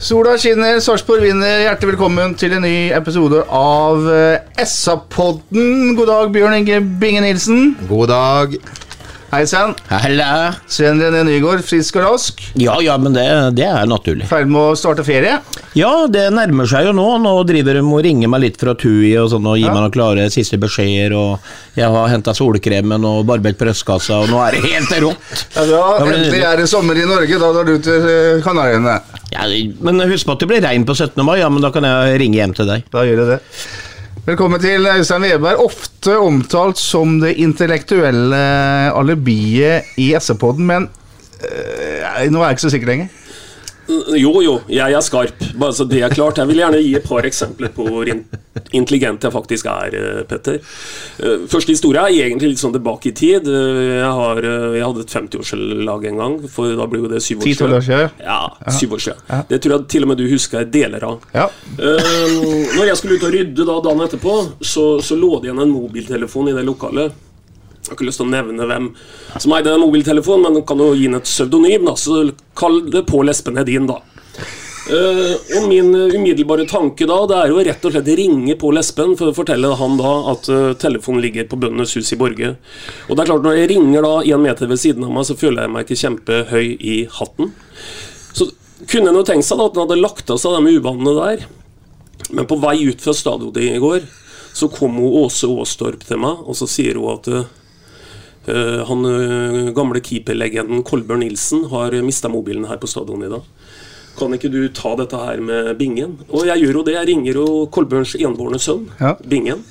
Sola skinner, Sarpsborg vinner. Hjertelig velkommen til en ny episode av eh, SA-podden. God dag, Bjørn Inge Binge Nilsen. God dag. Hei sann. Halla. Sven René Nygaard, frisk og rask. Ja, ja, men det, det er naturlig. Ferdig med å starte ferie. Ja, det nærmer seg jo nå. Nå driver de og ringer meg litt fra TUI og sånn, og gir Ja. meg noen klare siste beskjeder, og jeg har henta solkremen og barbert brystkassa, og nå er det helt rått. Ja, da, endelig er det sommer i Norge. Da drar du til eh, Kanariøyene. Ja, men husk på at det blir regn på 17. mai, ja, men da kan jeg ringe hjem til deg. Da gjør jeg det. Velkommen til Øystein Weberg, ofte omtalt som det intellektuelle alibiet i SV-podden, men øh, nå er jeg ikke så sikker lenger. Jo, jo, jeg er skarp. Bare så det er klart. Jeg vil gjerne gi et par eksempler på hvor intelligent jeg faktisk er, eh, Petter. Eh, Første historie er egentlig litt sånn tilbake i tid. Eh, Jeg, har, eh, jeg hadde et 50-årslag en gang, for da blir jo det syv år 10-12 år siden. Ja, syv år siden. Det tror jeg til og med du husker deler av. Ja. Eh, når jeg skulle ut og rydde da dagen etterpå, så, så lå det igjen en mobiltelefon i det lokalet. Jeg har ikke lyst til å nevne hvem som eide den mobiltelefonen, men kan jo gi den et pseudonym, da, så kall det Pål Espen Hedin, da. Uh, og min umiddelbare tanke da, det er jo rett og slett ringe Pål Espen for å fortelle han da at uh, telefonen ligger på Bøndenes hus i Borge. Og det er klart, når jeg ringer da en meter ved siden av meg, så føler jeg meg ikke kjempehøy i hatten. Så kunne en jo tenkt seg da at han hadde lagt av seg de uvanene der. Men på vei ut fra stadionet i går, så kom hun Åse Aastorp til meg, og så sier hun at eh, han eh, gamle keeperlegenden Kolbjørn Nilsen har mista mobilen her på stadionet i dag. Kan ikke du ta dette her med Bingen? Og jeg gjør jo det. Jeg ringer jo Kolbjørns enbårne sønn, Ja. Bingen.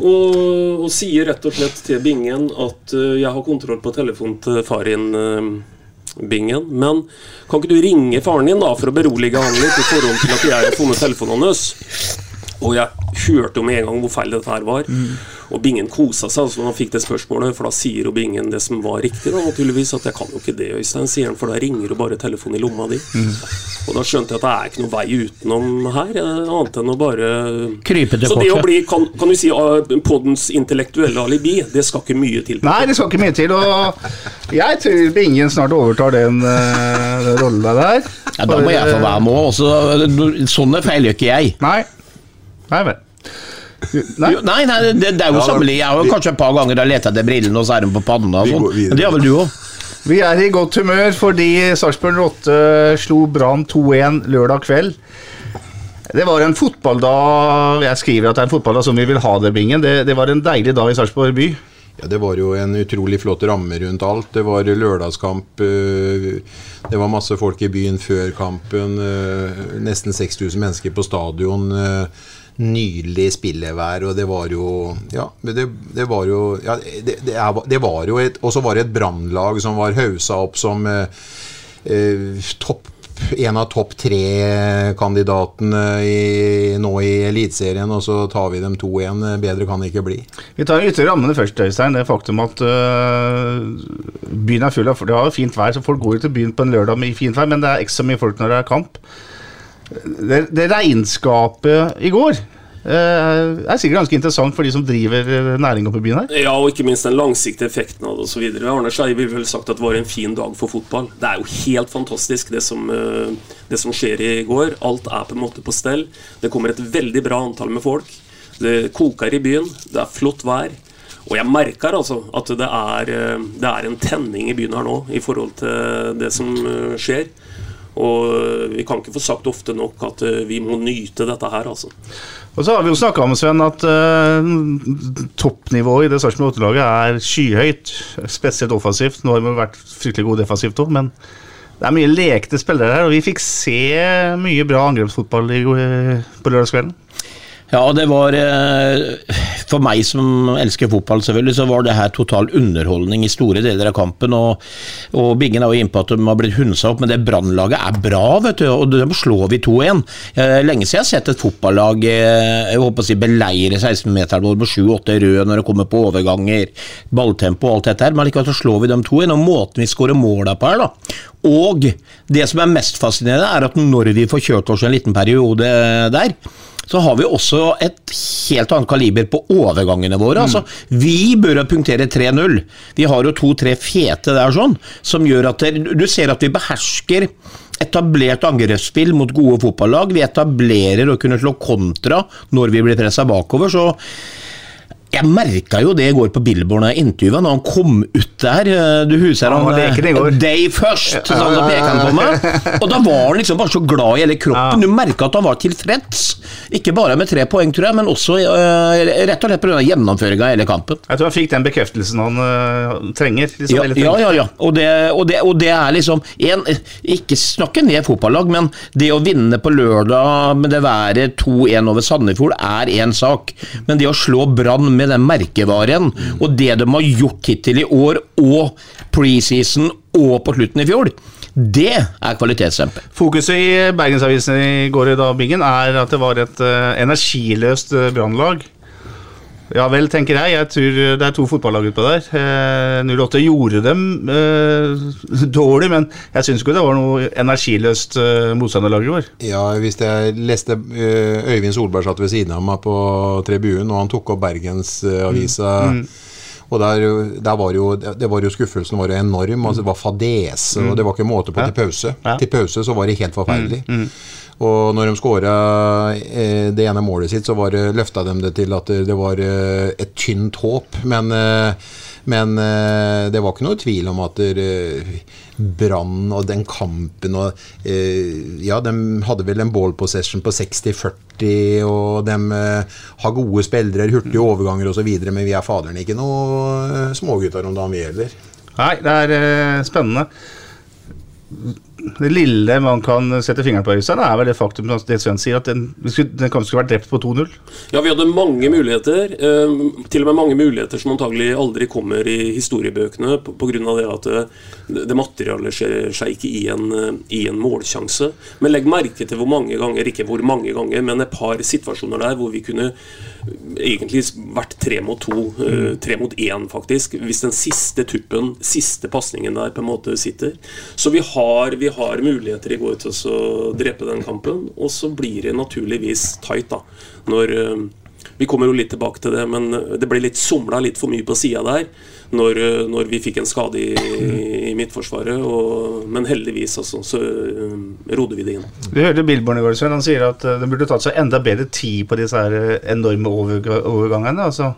Og, og sier rett og slett til Bingen at uh, jeg har kontroll på telefonen til far din, uh, Bingen. Men kan ikke du ringe faren din da for å berolige han litt i forhold til at jeg har funnet telefonen hans? Og jeg hørte jo med en gang hvor feil dette her var. Og Bingen kosa seg altså, når han fikk det spørsmålet, for da sier jo Bingen det som var riktig. da, naturligvis, At jeg kan jo ikke det, Øystein, sier han, for da ringer jo bare telefonen i lomma di. Og da skjønte jeg at det er ikke noe vei utenom her, eh, annet enn å bare Krype til Så det å bli, kan, kan du si, podens poddens intellektuelle alibi, det skal ikke mye til. Nei, det skal ikke mye til. Og jeg tror Bingen snart overtar den, den rollen der. Ja, da må jeg få være med også. Sånne feil gjør ikke jeg. Nei. Nei vel. Nei. Jo, Nei, nei det, det er jo Ja, da- Jeg har jo kanskje et par ganger da lett etter brillene, og så er de på panna og sånn. Men det har vel du òg? Vi er i godt humør fordi Sarpsborg 8 slo Brann 2-1 lørdag kveld. Det var en fotballdag Jeg skriver at det er en fotballdag som vi vil ha det, Bingen. Det, det var en deilig dag i Sarpsborg by. Ja, Det var jo en utrolig flott ramme rundt alt. Det var lørdagskamp. øh, Det var masse folk i byen før kampen. øh, Nesten 6000 mennesker på stadion. Nydelig spillevær, og det var jo Ja, det, det var jo ja, det, det, er, det var jo et Og så var det et brannlag som var hausa opp som eh, eh, topp en av topp tre-kandidatene nå i Eliteserien, og så tar vi dem 2-1. Bedre kan det ikke bli. Vi tar ytre rammene først, Øystein. Det faktum at øh, byen er full av Det var fint vær, så folk går jo til byen på en lørdag med fint vær, men det er ekstra mye folk når det er kamp. Det, det regnskapet i går øh, er sikkert ganske interessant for de som driver øh, næring i byen her. Ja, og ikke minst den langsiktige effekten av det osv. Arne Skei ville vel sagt at det var en fin dag for fotball. Det er jo helt fantastisk det som, eh, det som skjer i går. Alt er på en måte på stell. Det kommer et veldig bra antall med folk. Det koker i byen. Det er flott vær. Og jeg merker altså at det er, eh, det er en tenning i byen her nå i forhold til det som eh, skjer. Og eh, vi kan ikke få sagt ofte nok at eh, vi må nyte dette her, altså. Og så har vi jo snakka om Sven, at uh, toppnivået i det Sarpsborg 8-laget er skyhøyt. Spesielt offensivt. Nå har vi vært fryktelig gode defensivt òg, men det er mye lekte spillere her. Og vi fikk se mye bra angrepsfotball på lørdagskvelden. Ja, det var eh, For meg som elsker fotball, selvfølgelig, så var det her total underholdning i store deler av kampen. Og, og Bingen er jo inne på at de har blitt hunsa opp, men det Brannlaget er bra, vet du. Og dem slår vi 2-1. Eh, lenge siden jeg har sett et fotballag eh, jeg håper å si, beleire 16-meteren vår med 7-8 røde når det kommer på overganger, balltempo og alt dette her, men likevel så slår vi dem 2-1. Og måten vi skårer måla på her, da. Og det som er mest fascinerende, er at når vi får kjørt oss en liten periode der, så har vi også et helt annet kaliber på overgangene våre. Mm. Altså, vi bør punktere 3-0. Vi har jo to-tre fete der sånn, som gjør at det, du ser at vi behersker etablert angrepsspill mot gode fotballag. Vi etablerer å kunne slå kontra når vi blir pressa bakover. så jeg merka jo det i går på Billboard når jeg intervjua, når han kom ut der. Eh, du husker han, han Day First, så han pekte han på meg. Og da var han liksom bare så glad i hele kroppen. Du merka at han var tilfreds. Ikke bare med tre poeng, tror jeg, men også uh, rett og slett pga. gjennomføringa av hele kampen. Jeg tror han fikk den bekreftelsen han uh, trenger. Liksom, ja, ja, ja, ja, Og, det, og, det, og det er liksom en, Ikke snakke ned fotballag, men det å vinne på lørdag med det været 2-1 over Sandefjord er én sak. Men det å slå Brann med den merkevaren, og det de har gjort hittil i år, og preseason og på slutten i fjor, det er kvalitetsstempel. Fokuset i Bergensavisen i går i dag, Bingen, er at det var et uh, energiløst uh, brannlag. Ja vel, tenker jeg. Jeg tror det er to fotballag utpå der. Eh, 08 gjorde dem eh, dårlig, men jeg syns ikke det var noe energiløst eh, motstanderlag i år. Ja, hvis jeg leste eh, Øyvind Solberg satt ved siden av meg på tribunen, og han tok opp Bergensavisa. Mm. Mm. Og der, der, var jo, det var jo Skuffelsen var jo enorm. altså Det var fadese, mm. og det var ikke måte på til pause. Ja. Til pause så var det helt forferdelig. Mm. Mm. Og når de skåra eh, det ene målet sitt, så var løfta de det til at det var eh, et tynt håp. Men, eh, men det var ikke noe tvil om at Brann og den kampen og Ja, de hadde vel en ball possession på 60-40, og de har gode spillere, hurtige overganger osv., men vi er faderen ikke noe smågutter om dagen, vi heller. Nei, det er spennende det lille man kan sette fingeren på, Øystein, er vel det faktum det Sven sier, at den, den kanskje skulle vært drept på 2-0? Ja, vi hadde mange muligheter. Eh, til og med mange muligheter som antagelig aldri kommer i historiebøkene pga. det at det, eh, det materialiserer seg ikke i en, eh, i en, målsjanse. Men legg merke til hvor mange ganger, ikke hvor mange ganger, men et par situasjoner der hvor vi kunne egentlig vært tre mot to, eh, tre mot én, faktisk. Hvis den siste tuppen, siste pasningen der, på en måte sitter. Så vi har, vi har muligheter i går til å drepe den kampen. Og så blir det naturligvis tight, da. Når eh, Vi kommer jo litt tilbake til det, men det ble litt somla litt for mye på sida der. Når, eh, når, vi fikk en skade i, i Midtforsvaret. Og, men heldigvis altså, så rodde vi det inn. Vi hørte Billborn i går, Han sier at det burde tatt seg enda bedre tid på disse her enorme overgangene. altså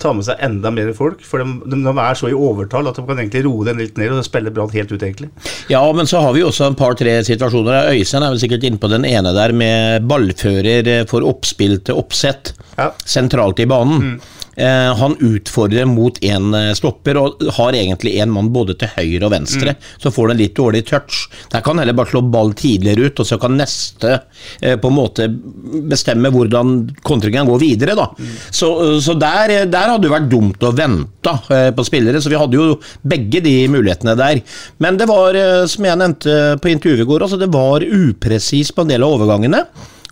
ta med seg enda mer folk. For de, de, de, er så i overtall at de kan egentlig roe den litt ned og spille Brann helt ut, egentlig. Ja, men så har vi også en par-tre situasjoner. Øystein er vel sikkert inne på den ene der med ballfører for oppspill til oppsett ja. sentralt i banen. Mm. Eh, han utfordrer mot en eh, stopper og har egentlig en mann både til høyre og venstre. Mm. Så får du en litt dårlig touch. Der kan heller bare slå ball tidligere ut, og så kan neste eh, på en måte bestemme hvordan kontringen går videre. da. Mm. Så, så der, der, hadde det vært dumt å vente på spillere, så vi hadde jo begge de mulighetene der. Men det var, som jeg nevnte på intervjuet i går, altså det var upresist på en del av overgangene.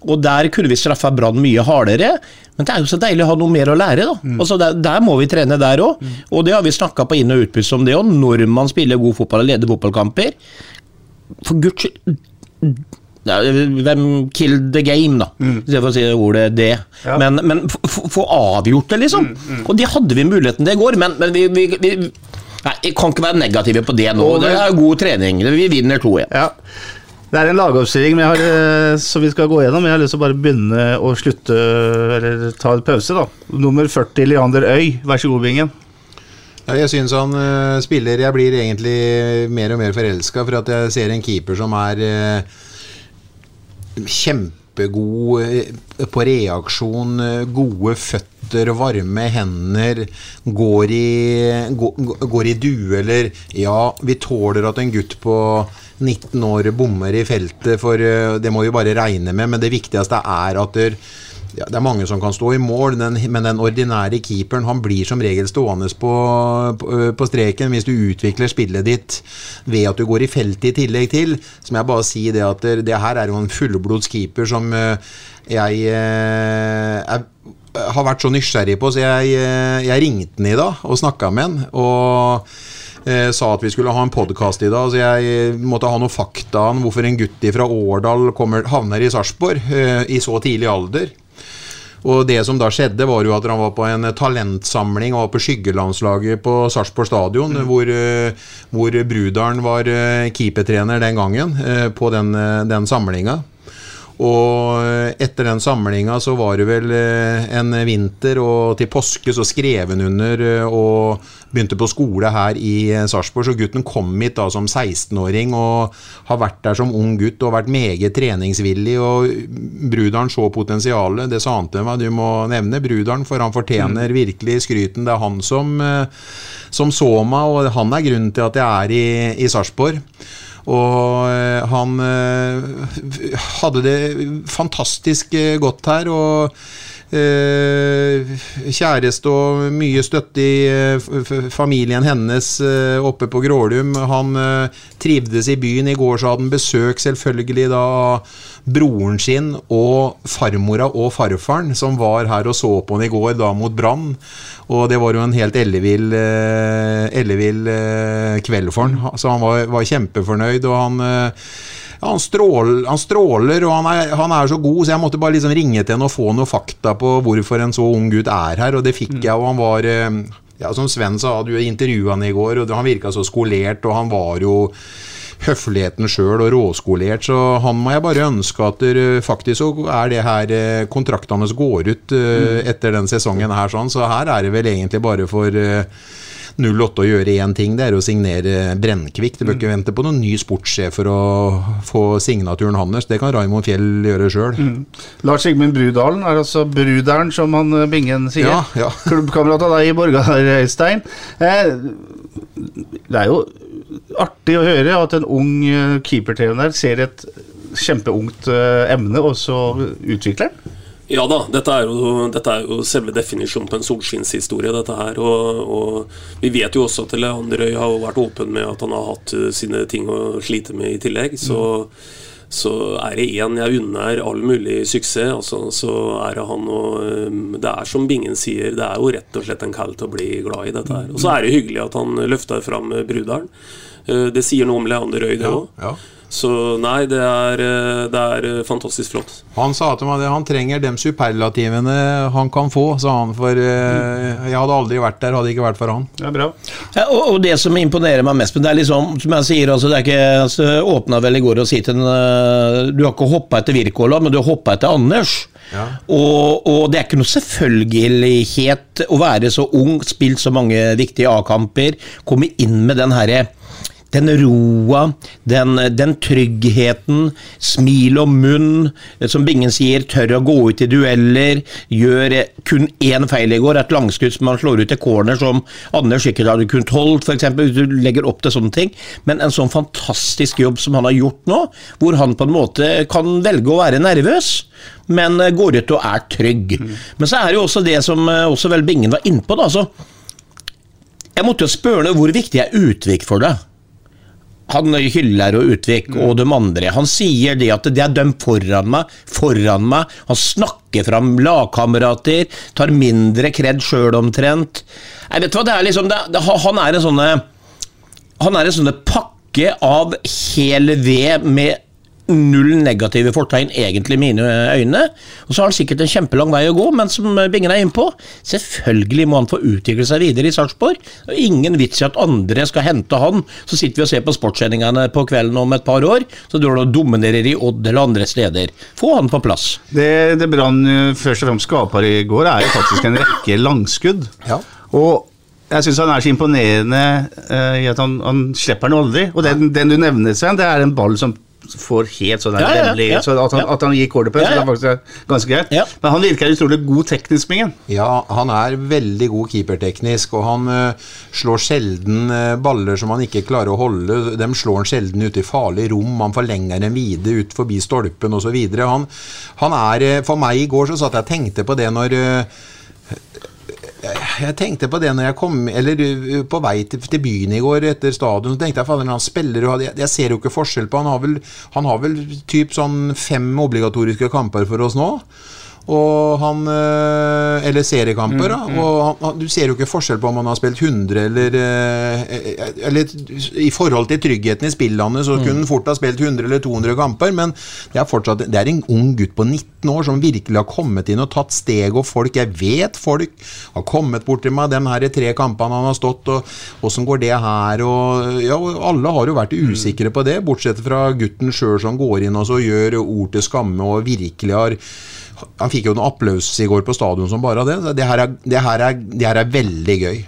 Og der kunne vi straffa Brann mye hardere, men det er jo så deilig å ha noe mer å lære, da. Mm. Altså der, der, må vi trene der òg, mm. og det har vi snakka på inn- og utpust om det òg, når man spiller god fotball og leder fotballkamper. For guds skyld hvem kill the game, da, mm. for å si ordet det. Ja. Men, men få avgjort det, liksom. Mm, mm. Og det hadde vi muligheten til i går, men, men vi, vi, vi Nei, jeg kan ikke være negative på det nå. Det er god trening. Vi vinner to igjen. Ja. Det er en lagoppstilling har, som vi skal gå gjennom. Jeg har lyst til å bare begynne å slutte, eller ta en pause. da. Nummer 40, Leander Øy. Vær så god, Bingen. Ja, jeg syns han uh, spiller Jeg blir egentlig mer og mer forelska for at jeg ser en keeper som er uh, kjempegod uh, på reaksjon, eh, gode føtter, varme hender, går i, går, går i dueller. Ja, vi tåler at en gutt på 19 år bommer i feltet, for eh, det må vi bare regne med, men det viktigste er at der, ja, Det er mange som kan stå i mål, den, men den ordinære keeperen han blir som regel stående på, på, på, streken hvis du utvikler spillet ditt ved at du går i feltet i tillegg til. Så må jeg bare si det at det, det her er jo en fullblods keeper som eh, jeg, eh, har vært så nysgjerrig på, så jeg, jeg ringte han i dag og snakka med han. og eh, sa at vi skulle ha en podkast i dag, så jeg måtte ha noen fakta om hvorfor en gutt fra Årdal kommer, havner i Sarpsborg eh, i så tidlig alder. Og det som da skjedde, var jo at han var på en talentsamling og var på skyggelandslaget på Sarpsborg stadion, mm. hvor, eh, hvor Brudalen var eh, keepertrener den gangen, eh, på den, den samlinga. Og etter den samlinga så var det vel en vinter, og til påske så skrev han under og begynte på skole her i Sarpsborg. Så gutten kom hit da som 16-åring og har vært der som ung gutt og vært meget treningsvillig. Og Brudalen så potensialet. Det sa han til meg, du må nevne Brudalen, for han fortjener mm. virkelig skryten. Det er han som, som så meg, og han er grunnen til at jeg er i, i Sarpsborg. Og eh, han eh, hadde det fantastisk eh, godt her. og kjæreste og mye støtte i familien hennes oppe på Grålum. Han trivdes i byen. I går så hadde han besøk selvfølgelig da broren sin og farmora og farfaren, som var her og så på han i går, da mot Brann. Og det var jo en helt ellevill, ellevill kveld for han. Så han var, var kjempefornøyd, og han ja, han, stråler, han, stråler, og han er, han er, så god, så jeg måtte bare liksom ringe til henne og få noen fakta på hvorfor en så ung gutt er her, og det fikk mm. jeg. og han var... Eh, ja, Som Sven sa, du intervjua han i går, og han virka så skolert, og han var jo høfligheten sjøl og råskolert, så han må jeg bare ønske at der, faktisk så er det her eh, kontraktene går ut uh, etter den sesongen her, sånn, så her er det vel egentlig bare for uh, 08 å gjøre én ting, det er å signere Brennkvikk. Du bør ikke vente på noen ny sportssjef for å få signaturen hans. Det kan Raymond Fjell gjøre sjøl. Mm. Lars Sigmund Brudalen er altså bruderen, som han eh, Bingen sier. Ja, ja. Klubbkamerat av deg i Borgar, Øystein. Eh, det er jo artig å høre at en ung eh, keepertrener ser et kjempeungt emne, og så utvikler den. Ja da, dette er, jo, dette er jo selve definisjonen på en solskinnshistorie, dette her. Og, og, vi vet jo også at Leanderøy har vært åpen med at han har hatt eh, sine ting å slite med i tillegg. Så, mm. så er det én jeg unner all mulig suksess, altså, så er det han og eh, Det er som Bingen sier, det er jo rett og slett en kall til å bli glad i dette her. Og så er det hyggelig at han løfter fram. Eh, det sier noe om Leander Øy, det òg. Ja, ja. Så nei, det er, eh, det er, eh, fantastisk flott. Han sa til meg det, han trenger de superlativene han kan få, sa han. For mm. jeg hadde aldri vært der, hadde ikke vært for han. Det er bra. Ja, og, og, det som imponerer meg mest, men det er liksom, som jeg sier, altså, det er ikke altså, Åpna vel i går og si til en Du har ikke hoppa etter Wirkola, men du har hoppa etter Anders. Ja. Og, og, det er ikke noe selvfølgelighet å være så ung, spilt så mange viktige A-kamper, komme inn med den herre den roa, den, den, tryggheten, smil og munn, som Bingen sier, tør å gå ut i dueller, gjør kun én feil i går, et langskudd som man slår ut i corner som Anders sikkert hadde kunnet holdt, f.eks., hvis du legger opp til sånne ting. Men en sånn fantastisk jobb som han har gjort nå, hvor han på en måte kan velge å være nervøs, men går ut og er trygg. Mm. Men så er det jo også det som også vel Bingen var innpå, da. så jeg måtte jo spørre hvor viktig er Utvik for deg? Han Hyller og Utvik og de andre. Han sier det at det er dem foran meg, foran meg. Han snakker fram lagkamerater, tar mindre kred sjøl omtrent. Jeg vet hva, det er liksom, det, det, Han er en sånne pakke av hel ved med null negative fortegn, egentlig, i mine øyne. Og så har han sikkert en kjempelang vei å gå, men som Bingen er innpå, selvfølgelig må han få utvikle seg videre i Sarpsborg. Ingen vits i at andre skal hente han. Så sitter vi og ser på sportssendingene på kvelden om et par år, så du dominerer i Odd eller andre steder. Få han på plass. Det, det Brann først og fremst skaper i går, er jo faktisk en rekke langskudd. Ja. Og Jeg syns han er så imponerende eh, i at han, han slipper den aldri. Og den, den du nevner, Sven, det er en ball som får helt sånn Ja, ja, vemmelig ja, så at, han, ja. at han gir kordet på det, Ja, ja. så det er faktisk ganske greit. Ja. Men han virker utrolig god teknisk, Mingen. Ja, han er veldig god keeperteknisk, og han uh, slår sjelden uh, baller som han ikke klarer å holde. Dem slår han sjelden ut i farlig rom, han forlenger dem vide ut forbi stolpen osv. Han, han er uh, For meg i går så satt jeg og tenkte på det når eh, jeg tenkte på det når jeg kom Eller uh, på vei til, til byen i går etter stadion, så tenkte jeg fader, han spiller jeg, jeg ser jo ikke forskjell på Han har vel, han har vel typ sånn fem obligatoriske kamper for oss nå. Og han øh, Eller seriekamper, da. Og han, du ser jo ikke forskjell på om han har spilt 100 eller øh, Eller i forhold til tryggheten i spillene, så kunne han fort ha spilt 100 eller 200 kamper, men det er fortsatt Det er en ung gutt på 19 år som virkelig har kommet inn og tatt steg, og folk Jeg vet folk har kommet bort til meg, de her tre kampene han har stått, og åssen går det her, og Ja, alle har jo vært usikre på det, bortsett fra gutten sjøl som går inn og så gjør ord til skamme og virkelig har han fikk jo noe applaus i går på stadion som bare det. Det her er, det her er, det her er veldig gøy.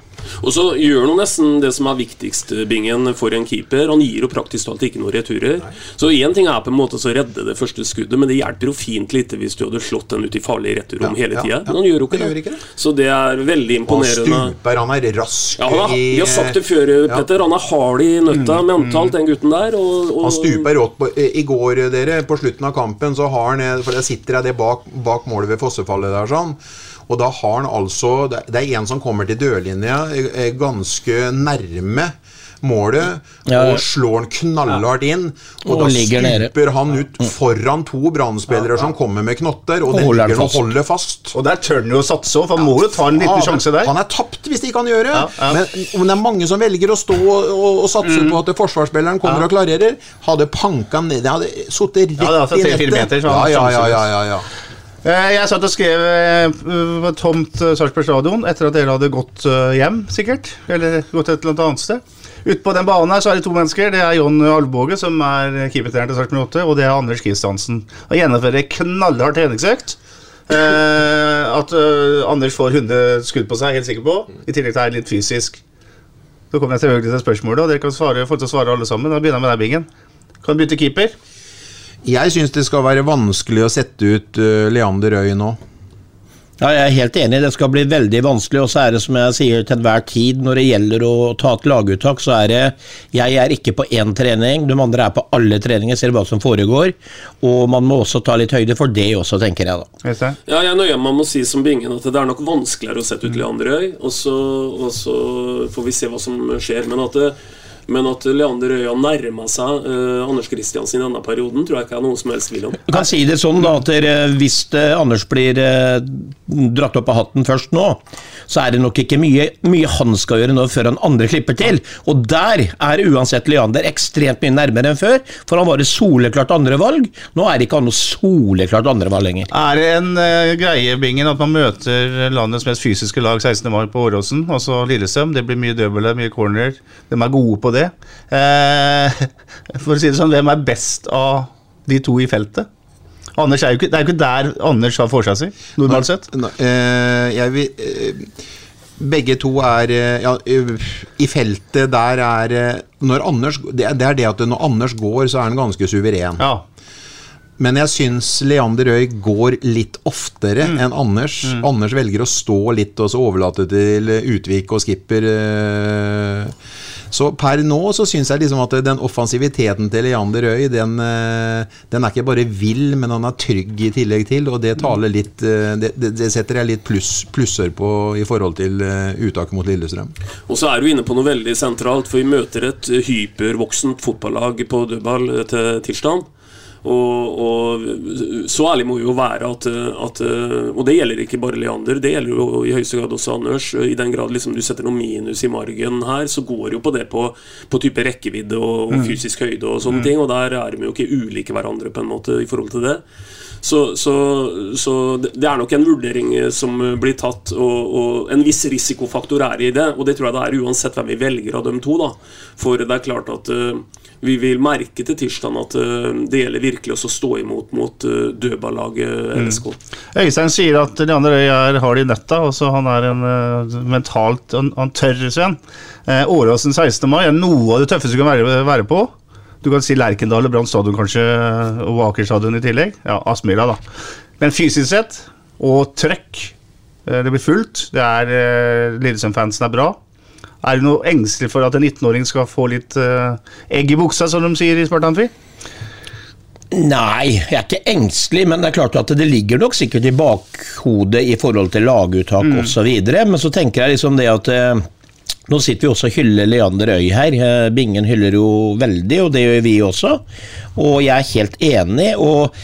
Og så gjør han nesten det som er viktigst, Bingen, for en keeper. Han gir jo praktisk talt ikke noen returer. Så én ting er på en måte å redde det første skuddet, men det hjelper jo fint lite hvis du hadde slått den ut i farlig returrom Ja, hele ja, tida. ja. Men han gjør jo ikke det. ikke det. Så det er veldig Han imponerende. stuper, han er rask Ja, han er, vi har sagt det før, Petter. Han er hard i nøtta mentalt, den gutten der. Og, og Han stuper rått på I går, dere, på slutten av kampen, så har han For der sitter jeg det bak, bak målet ved fossefallet der, sånn. Og da har han altså Det det er en som kommer til dørlinja eh, eh, ganske nærme målet, Ja, ja. og slår han knallhardt inn. Og, Og da. Mm. stuper han ut foran to brannspillere som kommer med knotter, og Og den holder den ligger og fast. holder fast. Og der tør han jo å satse òg, for han må jo ta en liten Ja, sjanse der. Han er tapt hvis de kan gjøre. Ja, ja. Men om det er mange som velger å stå og, og, satse Mm. på at forsvarsspilleren kommer og klarerer, hadde panka ned Det hadde sittet rett Ja, det er altså i nettet. meter, så Ja, han ja, ja, ja, ja, ja. Jeg satt og skrev eh, på tomt eh, Sarpsborg stadion etter at dere hadde gått eh, hjem, sikkert. Eller gått et eller annet sted. Ute på den banen her så er det to mennesker. Det er Jon Alvbåge, som er keepertrener til Sarpsborg 8, og det er Anders Kristiansen. Han gjennomfører knallhard treningsøkt. Eh, at eh, Anders får 100 skudd på seg, helt sikker på. I tillegg til er litt fysisk. Så kommer jeg til spørsmålet, og dere kan svare, få til å svare alle sammen. Da begynner jeg med deg, Bingen. Kan bytte keeper? Jeg syns det skal være vanskelig å sette ut eh, Leander Øy nå. Ja, jeg er helt enig. Det skal bli veldig vanskelig. Og så er det som jeg sier til enhver tid, når det gjelder å ta et laguttak, så er det Jeg er ikke på én trening, de andre er på alle treninger, ser hva som foregår. Og man må også ta litt høyde for det også, tenker jeg da. Ja, jeg nøyer meg med å si som Bingen at det er nok vanskeligere å sette ut Leander Øy, og så, og så får vi se hva som skjer. Men at, det, men at Leander Øya nærma seg uh, Anders Kristiansen i denne perioden, tror jeg ikke er noen som helst tvil om. Du kan si det sånn da, at hvis eh, Anders blir eh, dratt opp av hatten først nå, så er det nok ikke mye, mye han skal gjøre nå før han andre klipper til. Og der er uansett Leander ekstremt mye nærmere enn før, for han var et soleklart andrevalg. Nå er ikke han noe soleklart andrevalg lenger. Er det en greie, Bingen, at man møter landets mest fysiske lag 16. mai på Åråsen, altså Lillestrøm? Det blir mye dødballer, mye corner. De er gode på det. Eh, for å si det sånn, hvem er best av de to i feltet? Anders er jo ikke, det er jo ikke der Anders har forsa si, normalt sett. Nei, eh, jeg vil eh, Begge to er eh, ja, I feltet der er eh, Når Anders det er, det det at når Anders går, så er han ganske suveren. Ja. Men jeg syns Leander Øy går litt oftere enn Anders. Anders velger å stå litt og så overlate til Utvik og skipper. eh. Så per nå så syns jeg liksom at den offensiviteten til Leander Øy, den, eh, den er ikke bare vill, men han er trygg i tillegg til, og det taler litt eh, Det, det, setter jeg litt pluss, plusser på i forhold til eh, uttaket mot Lillestrøm. Og så er du inne på noe veldig sentralt, for vi møter et hypervoksent fotballag på dødball til tirsdag. Og, og så ærlig må vi jo være at, at Og det gjelder ikke bare Leander, det gjelder jo i høyeste grad også Anders. I den grad liksom du setter noe minus i margen her, så går jo på det på, på type rekkevidde og, og fysisk høyde og sånne ting, og der er de jo ikke ulike hverandre på en måte i forhold til det. Så, så, så det er nok en vurdering som blir tatt, og, og en viss risikofaktor er i det. Og det tror jeg det er uansett hvem vi velger av dem to. da For det er klart at eh, vi vil merke til tirsdag at eh, det gjelder virkelig også å stå imot mot uh, dødballaget LSK. Øystein sier at Leander Øy er hard i netta. og så han er en uh, mentalt Han, han tør, Sven. Uh, Åråsen 16. mai er noe av det tøffeste du kan være, være på. Du kan si Lerkendal og Brann stadion kanskje, og Aker stadion i tillegg. Ja, Aspmyra, da. Men fysisk sett, og trøkk eh, Det blir fullt. Det er Lillesand-fansen er bra. Er du noe engstelig for at en 19-åring skal få litt uh, egg i buksa, som de sier i Spartanfri? Nei, jeg er ikke engstelig, men det er klart at det ligger nok sikkert i bakhodet i forhold til laguttak mm. osv. Men så tenker jeg liksom det at eh, nå sitter vi også og hyller Leander Øy her. Eh, Bingen hyller jo veldig, og det gjør vi også. Og jeg er helt enig. og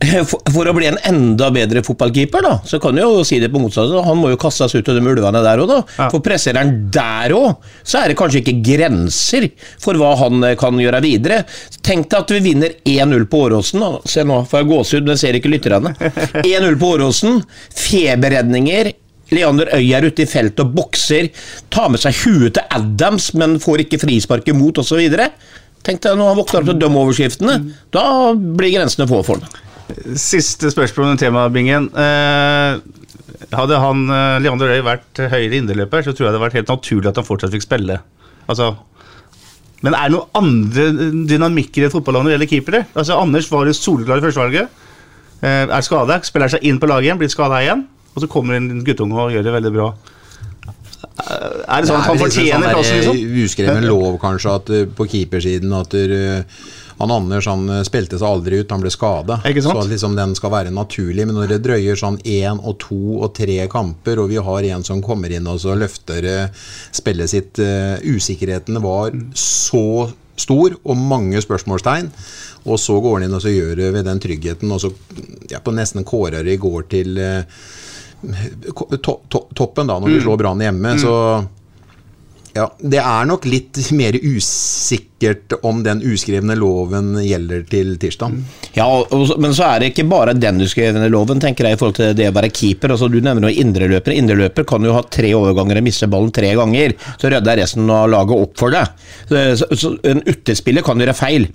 for, å bli en enda bedre fotballkeeper, da, så kan du jo si det på motsatt. Han må jo kastes ut av de ulvene der òg, da. Ja. For presser han der òg, så er det kanskje ikke grenser for hva han eh, kan gjøre videre. Tenk deg at vi vinner 1-0 på Åråsen. Se nå, får jeg gåsehud, men jeg ser ikke lytterne. 1-0 på Åråsen. Feberredninger. Leander Øy er ute i feltet og bokser. Tar med seg huet til Adams, men får ikke frispark imot, osv. Tenk deg når han våkner opp til dømmeoverskriftene. Da blir grensene få for ham. Siste spørsmål om temabingen. Eh, hadde han eh, Leander Røy vært høyere indreløper, så tror jeg det hadde vært helt naturlig at han fortsatt fikk spille. Altså, men er det noen andre dynamikker i et fotballag når det gjelder keepere? Altså, Anders var jo soleklar i førstevalget. Eh, er skada, spiller seg inn på laget igjen, blir skada igjen. Og så kommer en guttunge og gjør det veldig bra. Er det sånn at han fortjener plassen, liksom? Uskreven lov, kanskje, at, på keepersiden at der, han Anders han eh, spilte seg aldri ut, han ble skada. Så liksom den skal være naturlig. Men når det drøyer sånn én og to og tre kamper, og vi har en som kommer inn og så løfter eh, spillet sitt uh, Usikkerheten var så stor, og mange spørsmålstegn. Og så går han inn og så gjør det ved den tryggheten, og så ja, på nesten kårer det i går til to, to, toppen, da, når vi mm. slår Brann hjemme. Mm. så ja, Det er nok litt mer usikkert om den uskrevne loven gjelder til tirsdag. Ja, men så er det ikke bare den uskrevne loven, tenker jeg, i forhold til det å være keeper. Altså, du nevner jo indreløper. Indreløper kan jo ha tre overganger og miste ballen tre ganger. Så rydder resten av laget opp for det. Så, så, en utespiller kan gjøre feil.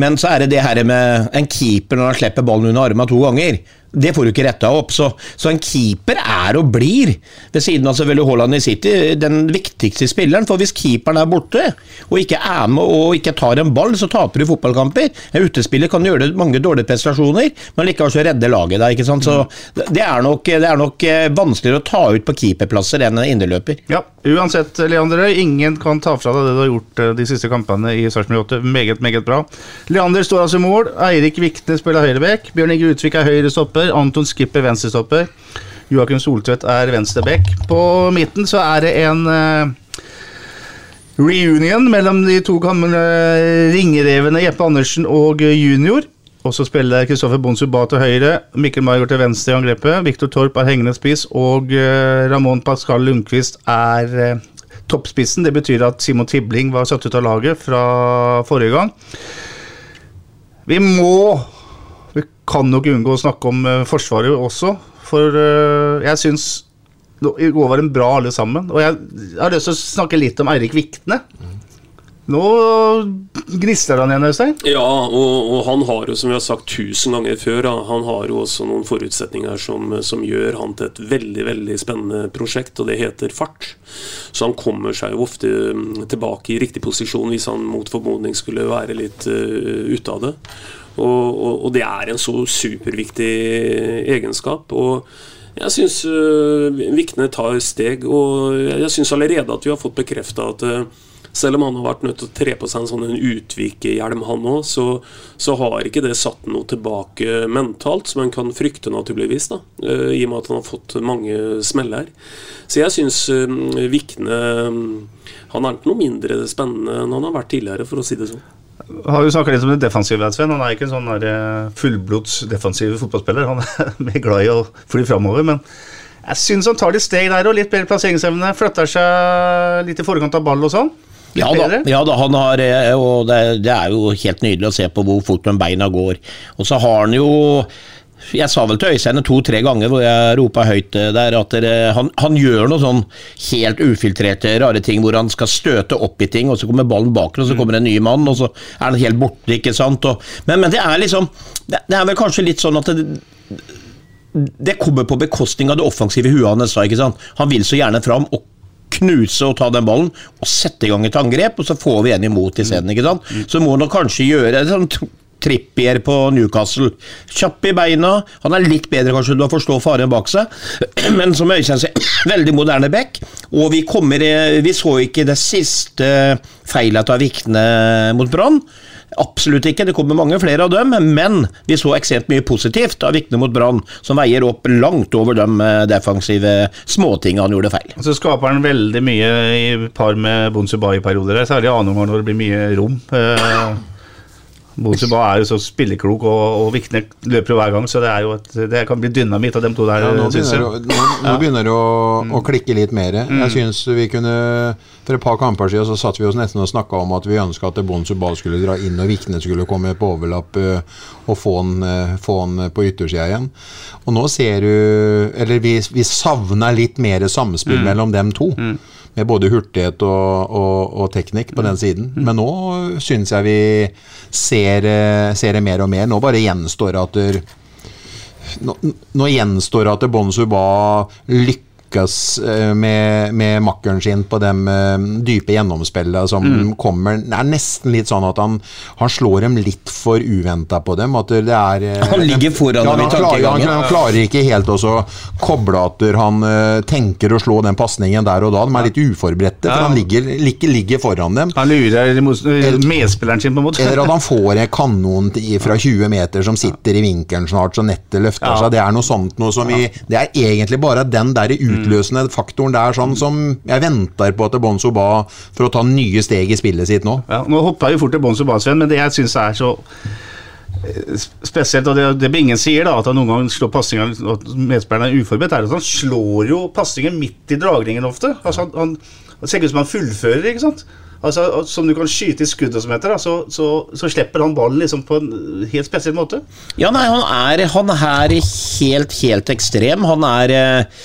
Men så er det det her med en keeper når han slipper ballen under armen to ganger. Det får du ikke retta opp. Så, så, en keeper er og blir, ved siden av selvfølgelig Haaland i City, den viktigste spilleren. For hvis keeperen er borte, og ikke er med og ikke tar en ball, så taper du fotballkamper. En utespiller kan gjøre mange dårlige prestasjoner, men likevel så redde laget deg. ikke sant? Så det er, nok, det er nok eh, vanskeligere å ta ut på keeperplasser enn en indreløper. Ja, uansett, Leander ingen kan ta fra deg det du har gjort eh, de siste kampene i Sarpsborg 8. Meget, meget bra. Leander står altså i mål. Eirik Vikne spiller høyrebekk. Bjørn Inge Utvik er høyrestopper stopper. Anton Skipper venstrestopper. Joakim Soltvedt er venstreback. På midten så er det en uh, reunion mellom de to gamle ringerevene Jeppe Andersen og junior. Og så spiller Kristoffer Bonsuba til høyre, Mikkel Margot til venstre i angrepet. Viktor Torp er hengende spiss, og Ramón Pascal Lundqvist er toppspissen. Det betyr at Simon Tibling var satt ut av laget fra forrige gang. Vi må kan nok unngå å snakke om uh, Forsvaret også, for uh, jeg syns i går var en bra alle sammen. Og jeg har lyst til å snakke litt om Eirik Vikne. Nå gnistrer han igjen, Øystein. Ja, og, og, han har jo, som vi har sagt tusen ganger før, han har jo også noen forutsetninger som, som, gjør han til et veldig veldig spennende prosjekt, og det heter fart. Så han kommer seg jo ofte mm, tilbake i riktig posisjon hvis han mot formodning skulle være litt uh, ute av det. Og, og, og, det er en så superviktig egenskap. Og jeg syns uh, Vikne tar steg, og jeg syns allerede at vi har fått bekrefta at uh, selv om han har vært nødt til å tre på seg en sånn utvikehjelm, han òg, så, så, har ikke det satt noe tilbake mentalt, som en kan frykte, naturligvis, da, uh, i og med at han har fått mange smeller. Så jeg syns Vikne Han er ikke noe mindre spennende enn han har vært tidligere, for å si det sånn har jo snakka litt om det defensive, Sven. Han er ikke en sånn eh, fullblods defensiv fotballspiller. Han er mer glad i å fly framover, men jeg syns han tar litt steg der og litt bedre plasseringsevne. Flytter seg litt i forkant av ball og sånn. Ja da, ja da, han har eh, og det, det, er jo helt nydelig å se på hvor fort de beina går. Og så har han jo Jeg sa vel til Øystein to-tre ganger hvor jeg ropa høyt eh, der at han, han, gjør noe sånn helt ufiltrerte, rare ting hvor han skal støte opp i ting, og så kommer ballen bak, og så kommer en ny mann, og så er han helt borte, ikke sant. Og, men, men, det er liksom det, det, er vel kanskje litt sånn at det, det kommer på bekostning av det offensive huet hans. ikke sant? Han vil så gjerne fram. og knuse og ta den ballen og sette i gang et angrep, og så får vi en imot isteden. Mm. Så må han kanskje gjøre sånn Trippier på Newcastle. Kjapp i beina. Han er litt bedre kanskje til å forstå faren bak seg, men som Øystein sier, veldig moderne back. Og vi, kommer, vi så ikke det siste feilet av Vikne mot Brann. Absolutt ikke, det kommer mange flere av dem, men vi så ekstremt mye positivt av Vikne mot Brann, som veier opp langt over de eh, defensive småtingene han gjorde feil. Så skaper han veldig mye i par med Bonsubai-perioder, særlig annen når det blir mye rom. Eh, Bosuba er jo så spilleklok, og, og Vikne løper jo hver gang, så det, er jo et, det kan bli dynamitt av dem to der. Ja, nå, begynner det, nå, nå begynner det å, mm. å, klikke litt mer. Mm. Jeg synes vi kunne For et par kamper siden så satt vi oss nesten og snakka om at vi ønska at Bonsuba skulle dra inn, og Vikne skulle komme på overlapp uh, og få han, uh, få han på yttersida igjen. Og nå ser du Eller vi, vi savner litt mer samspill mm. mellom dem to. Mm med både hurtighet og, og, og teknikk på den mm. siden. Mm. Men nå syns jeg vi ser, eh, ser, det mer og mer. Nå bare gjenstår at der, nå, nå gjenstår at Bon Suba lykkes lykkes eh, med, med makkeren sin på de eh, dype gjennomspillene som mm. kommer Det er nesten litt sånn at han, han slår dem litt for uventa på dem. At det er eh, Han ligger foran ja, dem i tankegangen. Han, han, klarer ikke helt å koble at han tenker å slå den pasningen der og da. De er litt uforberedte, for han ligger, ligger, ligger, foran dem. Han lurer medspilleren sin, på en måte. Eller at han får en kanon fra 20 meter som sitter i vinkelen snart, så nettet løfter seg. Det er noe sånt noe som vi Det er egentlig bare den der ut utløsende faktoren der, sånn som jeg venter på til Bonzo Ba for å ta nye steg i spillet sitt nå. Ja, nå hoppa jeg jo fort til Bonzo Ba, Sven, men det jeg syns er så eh, spesielt, og det, det ingen sier, da, at han noen ganger slår pasninger at medspilleren er uforberedt, er at han slår jo pasningen midt i dragningen ofte. Altså, han, han, det ser ut som han fullfører, ikke sant. Altså, som du kan skyte i skuddet, som heter, da, så, så, så, slipper han ballen liksom på en helt spesiell måte. Ja, nei, han er, han er helt, helt ekstrem. Han er eh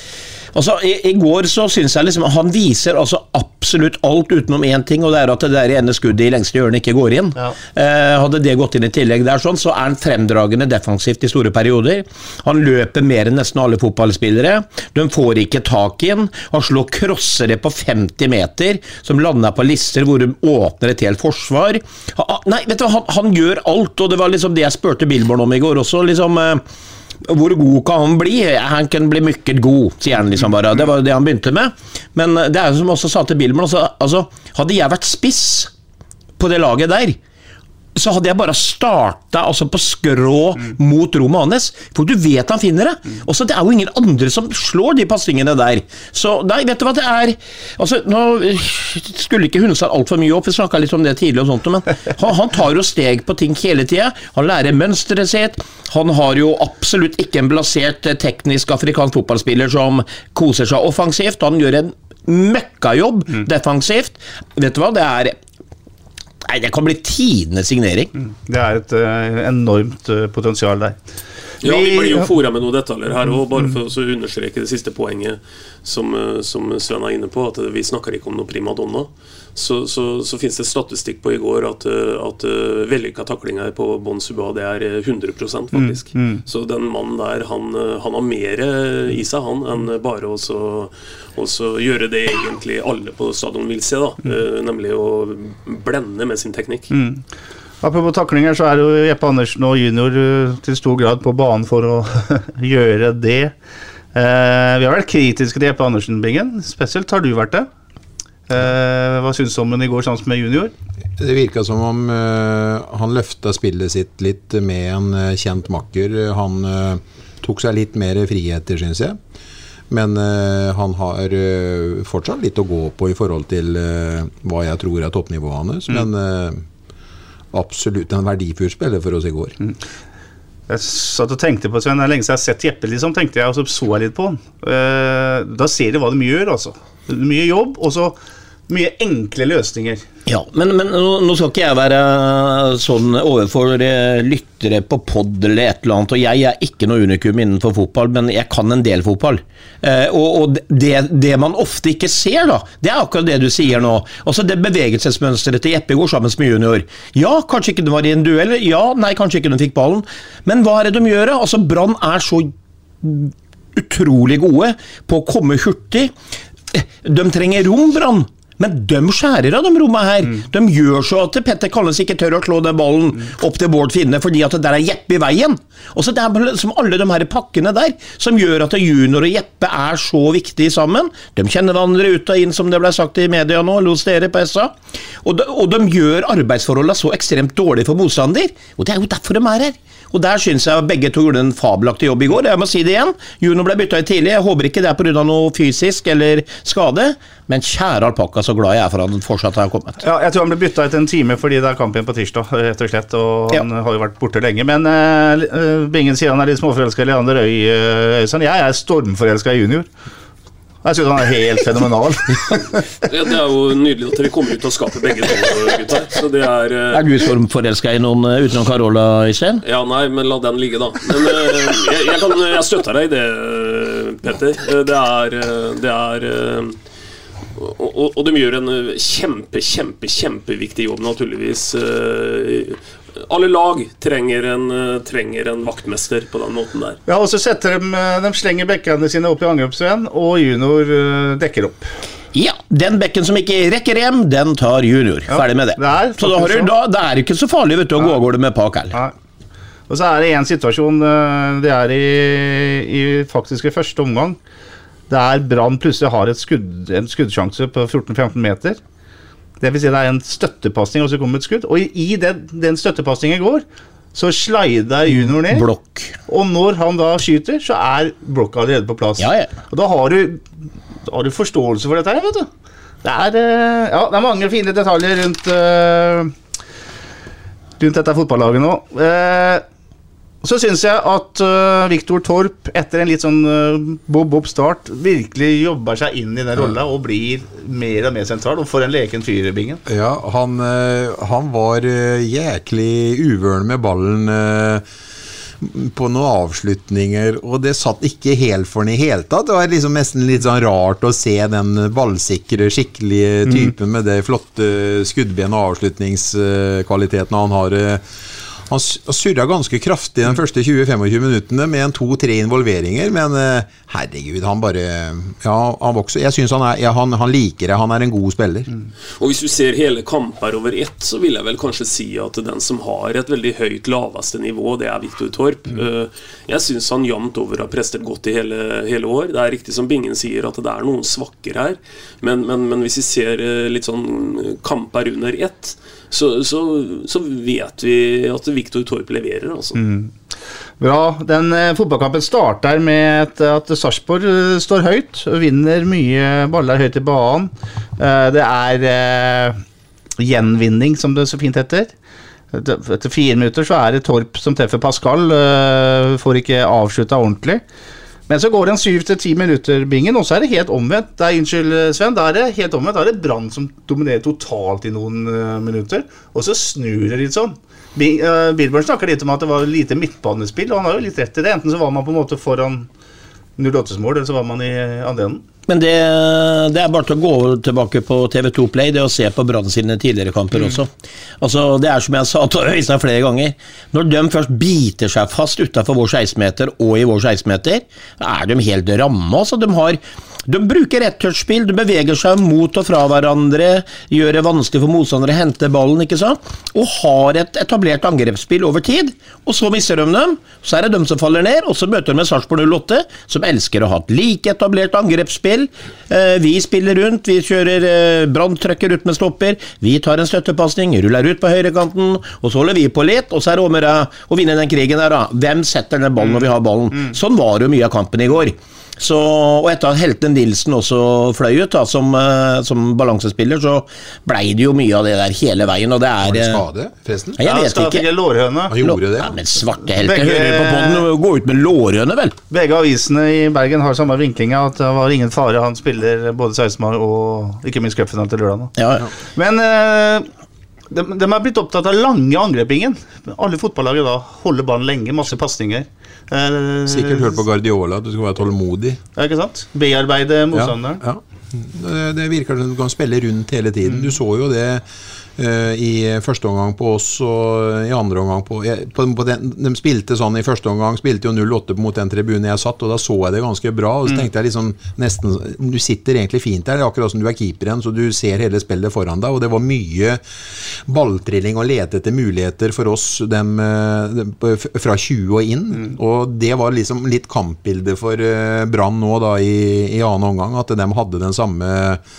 Altså, i, i, går så syns jeg liksom Han viser altså absolutt alt utenom én ting, og det er at det der ene skuddet i lengste hjørne ikke går inn. Ja. Eh, hadde det gått inn i tillegg der, sånn, så er han fremdragende defensivt i store perioder. Han løper mer enn nesten alle fotballspillere. De får ikke tak i han. Han slår crossere på 50 meter, som lander på lister hvor de åpner et helt forsvar. Han, nei, vet du, han, han gjør alt, og det var liksom det jeg spurte Billborn om i går også. liksom eh, hvor god kan han bli? Han kan bli mykket god, sier han liksom bare. Det var det han begynte med. Men det er jo som også sa til Billman, altså, altså, hadde jeg vært spiss på det laget der, så hadde jeg bare starta altså på skrå mm. mot Romanes. For du vet han finner det. Mm. Også, det er jo ingen andre som slår de pasningene der. Så nei, vet du hva det er altså, Nå skulle ikke Hundestad altfor mye opp, vi snakka litt om det tidligere, og sånt, men han, han tar jo steg på ting hele tida. Han lærer mønsteret sitt. Han har jo absolutt ikke en blasert eh, teknisk afrikansk fotballspiller som koser seg offensivt. Han gjør en møkkajobb mm. defensivt. Vet du hva, det er Det kan bli tidenes signering. Mm. Det er et uh, enormt uh, potensial der. Ja, Vi blir jo fora med noen detaljer her, og bare for å understreke det siste poenget som, eh, som Sven er inne på, at vi snakker ikke om noe primadonna så, så, så finnes det statistikk på i går at, eh, at uh, vellykka taklinger på Bon Suba det er 100 eh, faktisk. Mm, mm. Så den mannen der, han, han har mer i seg han enn bare å gjøre det egentlig alle på stadion vil se, da. Mm. Nemlig å blende med sin teknikk. Apropos taklinger, så er jo Jeppe Andersen og junior til stor grad på banen for å gjøre det. Eh, vi har vært kritiske til Jeppe Andersen, Bingen. Spesielt har du vært det. Eh, hva syns du om henne i går sammen med junior? Det virka som om uh, han løfta spillet sitt litt med en uh, kjent makker. Han uh, tok seg litt mer friheter, syns jeg. Men han har fortsatt litt å gå på i forhold til hva jeg tror er toppnivået hans. Mm. Men absolutt en verdifull spiller for oss i går. Mm. Jeg satt og tenkte på Sven, det er lenge siden jeg har sett Jeppe, liksom, tenkte jeg, og så så jeg litt på han. da ser de hva de gjør, altså. Mye jobb, og så mye enkle løsninger. Ja, men, men nå, skal ikke jeg være sånn overfor eh, lyttere på pod eller et eller annet, og jeg er ikke noe unikum innenfor fotball, men jeg kan en del fotball. Eh, og og det, det man ofte ikke ser, da, det er akkurat det du sier nå. Altså Det bevegelsesmønsteret til Jeppe går sammen med junior. Ja, kanskje ikke det var i en duell, ja, nei, kanskje ikke de fikk ballen, men hva er det de gjør? Altså Brann er så utrolig gode på å komme hurtig. De trenger rom, Brann. Men de skjærer av de rommene her. De gjør så at Petter Kalnes ikke tør å klå den ballen opp til Bård Finne, fordi at det der er Jeppe i veien. Og så Det er liksom alle de her pakkene der som gjør at junior og Jeppe er så viktige sammen. De kjenner hverandre ut og inn, som det ble sagt i media nå, los dere på SA. Og de, og de gjør arbeidsforholdene så ekstremt dårlige for motstander. Og det er jo derfor de er her. Og Der syns jeg begge to gjorde en fabelaktig jobb i går. Jeg må si det igjen. Juno ble bytta ut tidlig. Jeg håper ikke det er pga. noe fysisk eller skade. Men kjære alpakka, så glad jeg er for at han fortsatt har kommet. Ja, jeg tror han ble bytta ut en time fordi det er kamp igjen på tirsdag, rett og slett. Og han har jo vært borte lenge. Men uh, Bingen sier han er litt småforelska i Leander Øy, uh, Øystein. Jeg er stormforelska i junior. Jeg syns han er helt fenomenal. ja, det er jo nydelig at dere kommer ut av skapet begge to, gutter. Så det er uh... Er du forelska i noen uh, utenom Carola, Øystein? Ja, nei, men la den ligge, da. Men uh, jeg, jeg, kan, jeg, støtter deg i det, Petter. Det er, det er og, og, og, de gjør en kjempe, kjempe, kjempeviktig jobb, naturligvis alle lag trenger en, eh, trenger en, vaktmester på den måten der. Ja, og så setter de, eh, de slenger bekkene sine opp i angrepsveien, og junior eh, dekker opp. Ja, den bekken som ikke rekker hjem, den tar junior. Ja, Ferdig med det. det så da, har du, da, det er ikke så farlig vet du, å gå av gårde med pak heller. Og så er det én situasjon, det er i, i faktisk i første omgang, der Brann plutselig har skudd, en skuddsjanse på 14-15 meter. Det vil si det er en støttepasning, og så kommer et skudd. Og i den, den støttepasningen går, så slider junior ned. Blokk. Og når han da skyter, så er blokka allerede på plass. Ja, ja. Og da har, du, da har du forståelse for dette her, vet du. Det er, eh, ja, det er mange fine detaljer rundt, uh, rundt dette fotballaget nå. Uh, så syns jeg at uh, Viktor Torp, etter en litt sånn uh, bob-bob start, virkelig jobber seg inn i den rolla og blir mer og mer sentral. Og får en leken fyr i bingen. Ja, han, uh, han var jæklig uvøren med ballen på noen avslutninger, og det satt ikke helt for han i hele tatt. Det var liksom nesten litt sånn rart å se den ballsikre, skikkelige mm. typen mm. med det flotte skuddben og avslutningskvaliteten han har. Han surra ganske kraftig de første 20-25 minuttene med en to-tre involveringer, men eh, herregud, han bare Ja, han vokser. Jeg syns han, ja, han, han, liker det. Han er en god spiller. Mm. Og Hvis du ser hele kamper over ett, så vil jeg vel kanskje si at den som har et veldig høyt laveste nivå, det er Viktor Torp. Mm. Eh, jeg syns han jevnt over har prestert godt i hele, hele, år. Det er riktig som Bingen sier, at det er noen svakker her, men, men, men hvis vi ser eh, litt sånn kamper under ett så, så, så vet vi at Viktor Torp leverer, altså. Mm. Bra. Den eh, fotballkampen starter med at Sarpsborg eh, står høyt og vinner mye baller høyt i banen. Eh, det er gjenvinning, som det så fint heter. Etter fire minutter så er det Torp som treffer Pascal. Får ikke avslutta ordentlig. Men så går det en syv til ti minutter, Bingen, og så er det helt omvendt. Det er, unnskyld, Sven. Da er det helt omvendt. Da er det Brann som dominerer totalt i noen uh, minutter. Og så snur det litt sånn. Bing, uh, Billborn snakker litt om at det var lite midtbanespill, og han har jo litt rett i det. Enten så var man på en måte foran 08-mål, eller så var man i andre enden. Men det, det, er bare til å gå tilbake på TV2 Play det å se på Brann sine tidligere kamper mm. også. Altså, Det er som jeg sa til Øystein flere ganger. Når de først biter seg fast utafor vår 16-meter og i vår 16-meter, er de helt ramme. Altså, de har de bruker rettouchspill, de beveger seg mot og fra hverandre, gjør det vanskelig for motstandere å hente ballen, ikke sant? og har et etablert angrepsspill over tid. Og så mister de dem, så er det dem som faller ned, og så møter de med Sarpsborg 08, som elsker å ha et like etablert angrepsspill. Eh, vi spiller rundt, vi kjører branntrucker ut med stopper, vi tar en støttepasning, ruller ut på høyrekanten, og så holder vi på litt, og så er det om å vinne den krigen der, da. Hvem setter den ballen når vi har ballen? Mm. Sånn var det jo mye av kampen i går. Så, og etter at Helten Nilsen også fløy ut da, som, eh, som balansespiller, så blei det jo mye av det der hele veien. Og det er Var det eh, skade, forresten? Jeg vet skal ikke. fikk lårhøne. Han gjorde det. Ja, men svarte helter Begge- hører på podden, gå ut med lårhøne, vel? Begge avisene i Bergen har samme vinklinga, at det var ingen fare. Han spiller både 16. mai og ikke minst cupfinalen til lørdag. Ja, Men eh, de, de er blitt opptatt av lange angrepingen. Alle fotballag i dag holder ballen lenge, masse pasninger. Eh, Sikkert hørt på Guardiola at du skal være tålmodig. Ja, ikke sant? Bearbeide motstanderen. Ja, ja. Det, det virker som du kan spille rundt hele tiden. Du så jo det i første omgang på oss og i andre omgang på, på, på den, De spilte sånn i første omgang, spilte jo 0-8 mot den tribunen jeg satt, og da så jeg det ganske bra. Og så tenkte jeg liksom nesten Du sitter egentlig fint der, er akkurat som du er keeperen, så du ser hele spillet foran deg. Og det var mye balltrilling og lete etter muligheter for oss dem, eh, dem fra 20 og inn. Og det var liksom litt kampbildet for eh, Brann nå da i, i annen omgang, at de hadde den samme eh,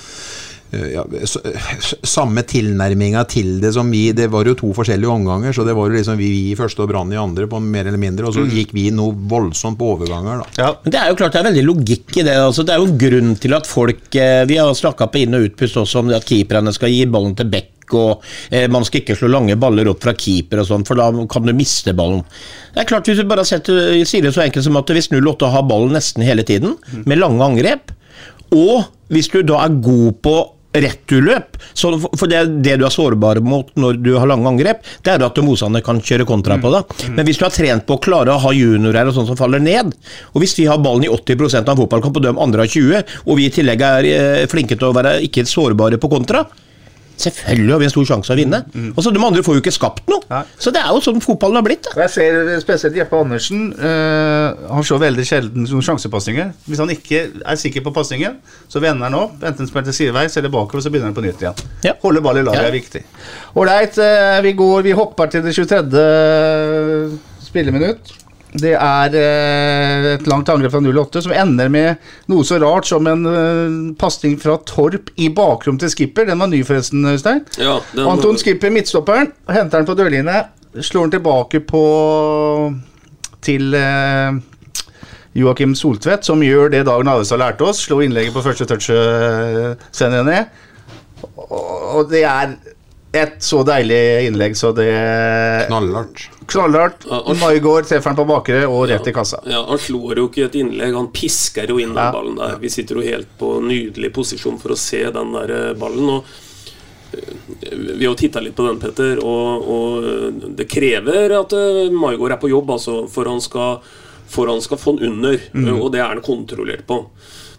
ja, s- s- samme tilnærminga til det som vi Det var jo to forskjellige omganger, så det var jo liksom vi, i første og Brann i andre, på mer eller mindre. Og så gikk vi noe voldsomt på overganger, da. Ja. Men Det er jo klart det er veldig logikk i det. altså Det er jo grunn til at folk eh, Vi har snakka på inn- og utpust også om det at keeperne skal gi ballen til back. Og eh, Man skal ikke slå lange baller opp fra keeper, og sånn, for da kan du miste ballen. Det er klart Hvis du bare setter, sier det så enkelt som at hvis 08 har ballen nesten hele tiden, med lange angrep, og hvis du da er god på returløp, så for- det, det du er sårbar mot når du har lange angrep, det er at motstanderne kan kjøre kontra på deg. Men hvis du har trent på å klare å ha juniorer og sånn som faller ned, og hvis vi har ballen i 80% av en fotballkamp og de andre har 20, og vi i tillegg er eh, flinke til å være ikke sårbare på kontra, Selvfølgelig har vi en stor sjanse å vinne. Og så De andre får jo ikke skapt noe. Nei. Så det er jo sånn fotballen har blitt. Da. Og Jeg ser spesielt Jeppe Andersen. Øh, han ser veldig sjelden sjansepasninger. Hvis han ikke er sikker på pasningen, så vender han opp. Enten spiller til sideveis eller bakover, så begynner han på nytt igjen. Ja. Holde ball i laget Ja. er viktig. Ålreit, eh, vi går Vi hopper til det 23. spilleminutt. Det er eh, et langt angrep fra 08 som ender med noe så rart som en uh, pasning fra Torp i bakrom til skipper. Den var ny, forresten, Øystein. Ja, den- Anton Skipper, midtstopperen, henter den på dørlinje. Slår den tilbake på til eh, Joakim Soltvedt, som gjør det Dagen Avestad lærte oss. Slår innlegget på første touchet, uh, Sven ned. Og og det er et så deilig innlegg, så det Knallhardt. Knallhardt. Maigård treffer han på bakre og rett i kassa. Ja, Han slår jo ikke et innlegg, han pisker jo inn den ballen der. Vi sitter jo helt på nydelig posisjon for å se den der eh, ballen. og eh, Vi har jo titta litt på den, Petter, og, og eh, det krever at Maigård er på jobb altså, for han skal, for han skal få den under, Mm. og det er han kontrollert på.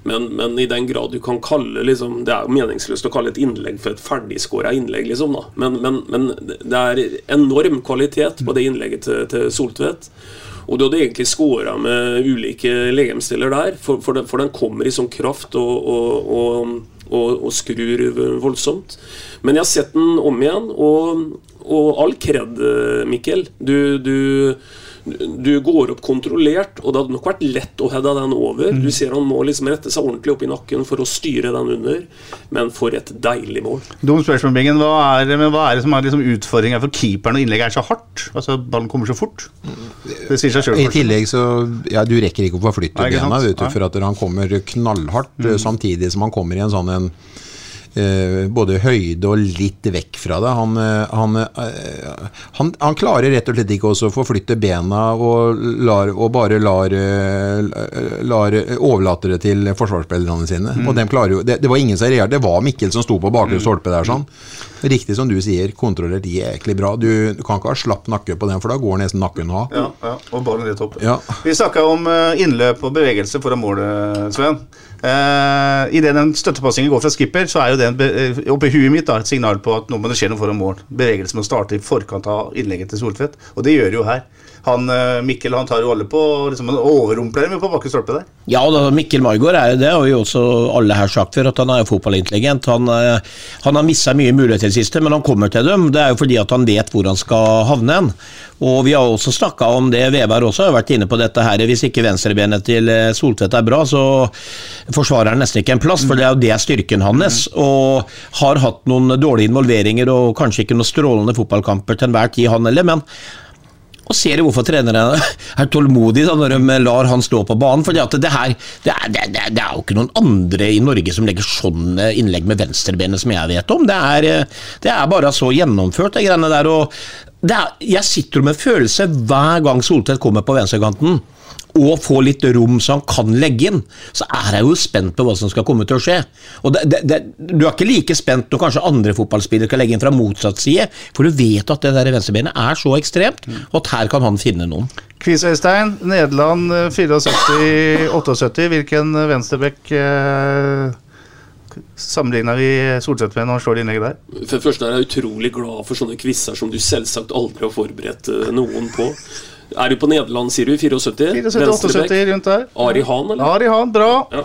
Men, men i den grad du kan kalle liksom, Det er jo meningsløst å kalle et innlegg for et ferdigskåra innlegg, liksom. da men, men, men det er enorm kvalitet på det innlegget til, til Soltvedt. Og du hadde egentlig scora med ulike legemsdeler der, for, for, den, for den kommer i sånn kraft og, og, og, og, skrur voldsomt. Men jeg har sett den om igjen, og all kred, Mikkel. Du, du, du går opp kontrollert, og det hadde nok vært lett å heade den over. Du ser han må liksom rette seg ordentlig opp i nakken for å styre den under, men for et deilig mål. Dum spørsmål, Bingen. Hva er, men hva er det som er liksom utfordringa for keeperen når innlegget er så hardt? Altså, Ballen kommer så fort. Det sier seg sjøl. I tillegg så Ja, du rekker ikke å forflytte bena, vet du, for at han kommer knallhardt, mm. samtidig som han kommer i en sånn en eh, både høyde og litt vekk fra det. Han, eh, han, eh, han, han klarer rett og slett ikke også å forflytte bena og, lar, og bare lar, eh, lar overlater det til forsvarsspillerne sine. Og dem klarer jo, det, det var ingen som reagerte, det var Mikkel som sto på bakre stolpe der. sånn. Riktig som du sier, kontrollert jæklig bra. Du, du kan ikke ha slapp nakke på den, for da går nesten nakken av. Ja, ja, og ballen rett opp. Ja. Vi snakka om eh, innløp og bevegelse foran målet, Sven. Uh, Idet den støttepassingen går fra skipper, så er jo det uh, eh, oppi huet mitt da, et signal på at nå må det skje noe foran mål. Bevegelsen må starte i forkant av innlegget til Soltvedt, og det gjør det jo her. Han, eh, Mikkel han tar jo alle på liksom, overrumpler dem på bakke stolpe der. Ja, da, Mikkel Margaard er jo det, og vi jo også alle her sagt før, at han er jo fotballintelligent. Han, eh, han har mista mye muligheter i det siste, men han kommer til dem. Det er jo fordi at han vet hvor han skal havne hen. Og vi har også snakka om det, Veberg også har vært inne på dette her. Hvis ikke venstrebenet til eh, Soltvedt er bra, så forsvarer han nesten ikke en plass, for det er jo det styrken hans. Og har hatt noen dårlige involveringer og kanskje ikke noen strålende fotballkamper til enhver tid, han heller, men Og ser du hvorfor trenerne er tålmodige når de lar han stå på banen? At det, det, det, det er jo ikke noen andre i Norge som legger sånne innlegg med venstrebenet som jeg vet om. Det er, eh, er bare så gjennomført, de greiene der. og er, Jeg sitter med følelse hver gang Soltvedt kommer på venstrekanten og får litt rom så han kan legge inn, så er jeg jo spent på hva som skal komme til å skje. Og det, det, det, Du er ikke like spent når kanskje andre fotballspillere skal legge inn fra motsatt side, for du vet at det der venstrebenet er så ekstremt, og at her kan han finne noen. Quiz, Øystein. Nederland eh, 74-78. Hvilken venstrebekk eh, sammenligna vi Solseth med når han slår innlegget der? For det første er jeg utrolig glad for sånne quizer som du selvsagt aldri har forberedt eh, noen på. Er du på Nederland, sier du? 74? 74-78 rundt der. Ari Hahn, eller? Ari Hahn, bra. Ja.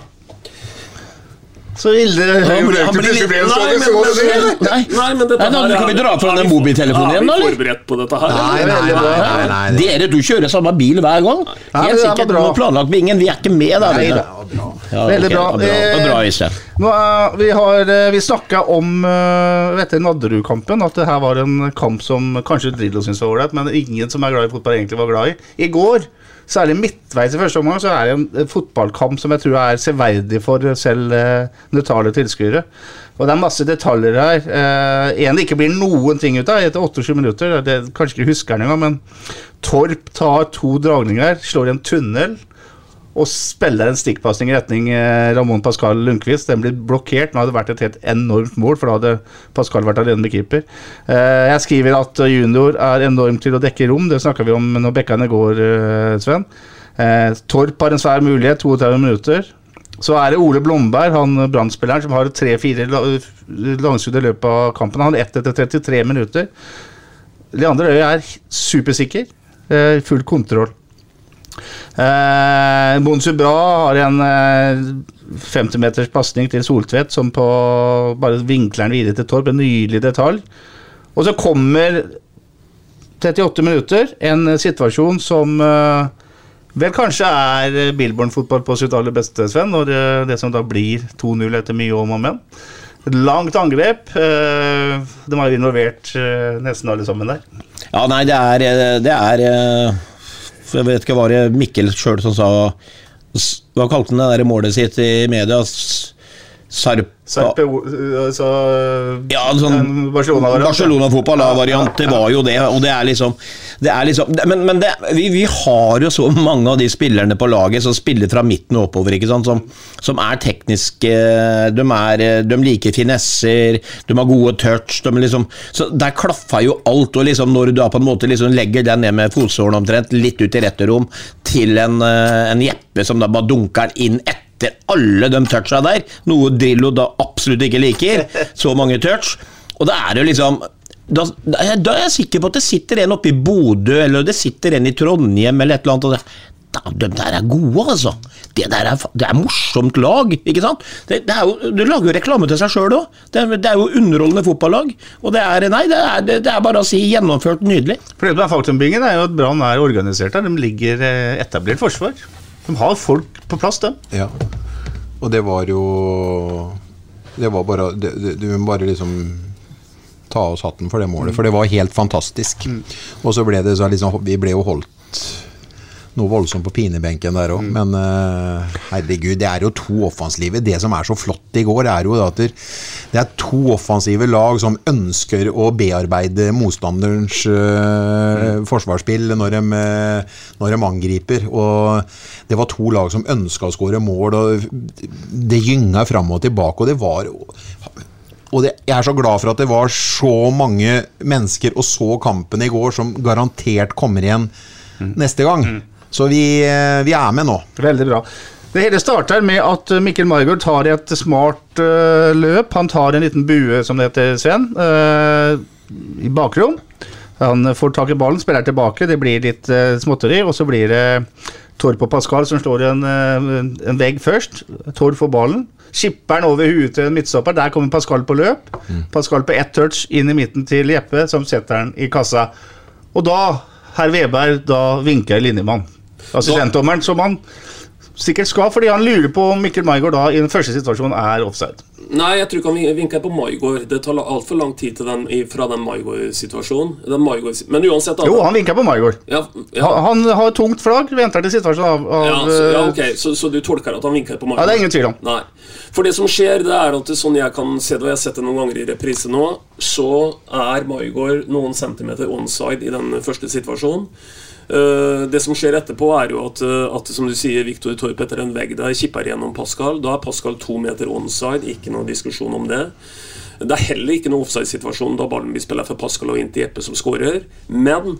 Så ille Han blir, han ble Nei, men- Nei, Nei, men dette her kan vi dra fra den mobiltelefonen igjen, Er vi forberedt på dette her? Nei, nei, nei, nei, nei, Dere, du kjører samme bil hver gang. Helt er sikkert bra. noe planlagt med ingen. Vi er ikke med der. Nei det da. Veldig bra. det var bra. Det var bra, Nå er, vi har eh, vi snakka om uh, etter Nadderud-kampen at det her var en kamp som kanskje Drillo syntes var ålreit, men ingen som er glad i fotball, egentlig var glad i. I går, særlig midtveis i første omgang, så er det en, en fotballkamp som jeg tror er severdig for selv eh, nøytrale tilskuere. Og det er masse detaljer her. Uh, en det ikke blir noen ting ut av etter 28 minutter. Det, kanskje ikke husker den engang, men Torp tar to dragninger, slår en tunnel og spiller en stikkpasning i retning eh, Ramón Pascal Lundqvist. Den blir blokkert. Nå hadde det vært et helt enormt mål, for da hadde Pascal vært alene med keeper. Eh, jeg skriver at junior er enorm til å dekke rom. Det snakka vi om når bekkene går, eh, Sven. Torp har en svær mulighet, 32 minutter. Så er det Ole Blomberg, han brannspilleren, som har tre-fire la- langskudd i løpet av kampen. Han har ett etter 33 minutter. Leander Øye er supersikker. Full kontroll. Eh, Bonsu Bra har en eh, 50 meters pasning til Soltvedt som på bare vinkler videre til Torp. En nydelig detalj. Og så kommer 38 minutter, en situasjon som eh, vel kanskje er Billborn-fotball på sitt aller beste, Sven. Når det, det som da blir 2-0 etter mye om og men. Et langt angrep. eh, de har involvert eh, nesten alle sammen der. Ja, nei, det er, eh, det er eh, Jeg vet ikke, var det Mikkel sjøl som sa Hva kalte han det der målet sitt i media? Sarp... Sarpe, eh, Ja, sånn. Barcelona-fotball-variant, det var jo det. Og det er liksom, det er liksom Men, men det, vi, vi har jo så mange av de spillerne på laget som spiller fra midten og oppover, ikke sant? Som, som er tekniske. De, er, de liker finesser, de har gode touch. De liksom, så Der klaffa jo alt. og liksom Når du på en måte liksom legger den ned med fotsålen omtrent, litt ut i rette rom, til en, eh, en Jeppe som da bare dunker den inn etter alle de toucha der, noe Drillo da absolutt ikke liker. Så mange touch. Og da er det jo liksom da, da er jeg sikker på at det sitter en oppe i Bodø, eller det sitter en i Trondheim, eller et eller annet. Og det, da, de der er gode, altså. Det der er, det er morsomt lag, ikke sant? Det, det er jo, du lager jo reklame til seg sjøl òg. Det, det er jo underholdende fotballag. Og det er, nei, det er, det, er bare å si gjennomført nydelig. For det som er faktumbingen er jo at Brann er organisert der. De ligger eh, etablert forsvar. De har folk på plass, dem. Ja. Og det var jo Det var bare Du må bare liksom ta oss hatten for det målet, for det var helt fantastisk. Og så ble det så liksom Vi ble jo holdt noe voldsomt på pinebenken der òg, men uh, herregud, det er jo to offensive. Det som er så flott i går, er jo at det er to offensive lag som ønsker å bearbeide motstanderens eh, forsvarsspill når de, eh, når de angriper. Og det var to lag som ønska å skåre mål, og det gynga fram og tilbake, og det var og det, jeg er så glad for at det var så mange mennesker og så kampen i går som garantert kommer igjen neste gang. Så vi, eh, vi er med nå. Veldig bra. Det hele starter med at eh, Mikkel Margaard tar et smart uh, løp. Han tar en liten bue, som det heter, Sven, uh, i bakrom. Han får tak i ballen, spiller tilbake, det blir litt uh, småtteri, og så blir det Torp og Pascal som slår en, en vegg først. Torp får ballen. Skipper den over huet til en midtstopper. Der kommer Pascal på løp. Pascal på ett touch inn i midten til Jeppe, som setter den i kassa. Og da, herr Veberg, da vinker linjemann. Assistentdommeren, som han sikkert skal, fordi han lurer på om Mikkel Maigård da i den første situasjonen er offside. Nei, jeg tror ikke han vinker på Maigård. Det tar altfor lang tid til den, fra den Maigård-situasjonen. Maigård- Men uansett Jo, han vinker på Maigård. ja, ja, Han, han har tungt flagg, venter til situasjonen av, av ja, så, ja, eh, ok, så, så du tolker at han vinker på Maigård? Ja, det er ingen tvil om. Nei. For det som skjer, det er at sånn jeg kan se det, og jeg har sett det noen ganger i reprise nå, så er Maigård noen centimeter onside i den første situasjonen. Eh, det som skjer etterpå, er jo at, eh, at som du sier, Viktor Torp etter en vegg der kipper gjennom Pascal. Da er Pascal to meter onside, ikke noe diskusjon om det. Det er heller ikke noe offside-situasjon da ballen blir spilt for Pascal og inn til Jeppe som skårer. Men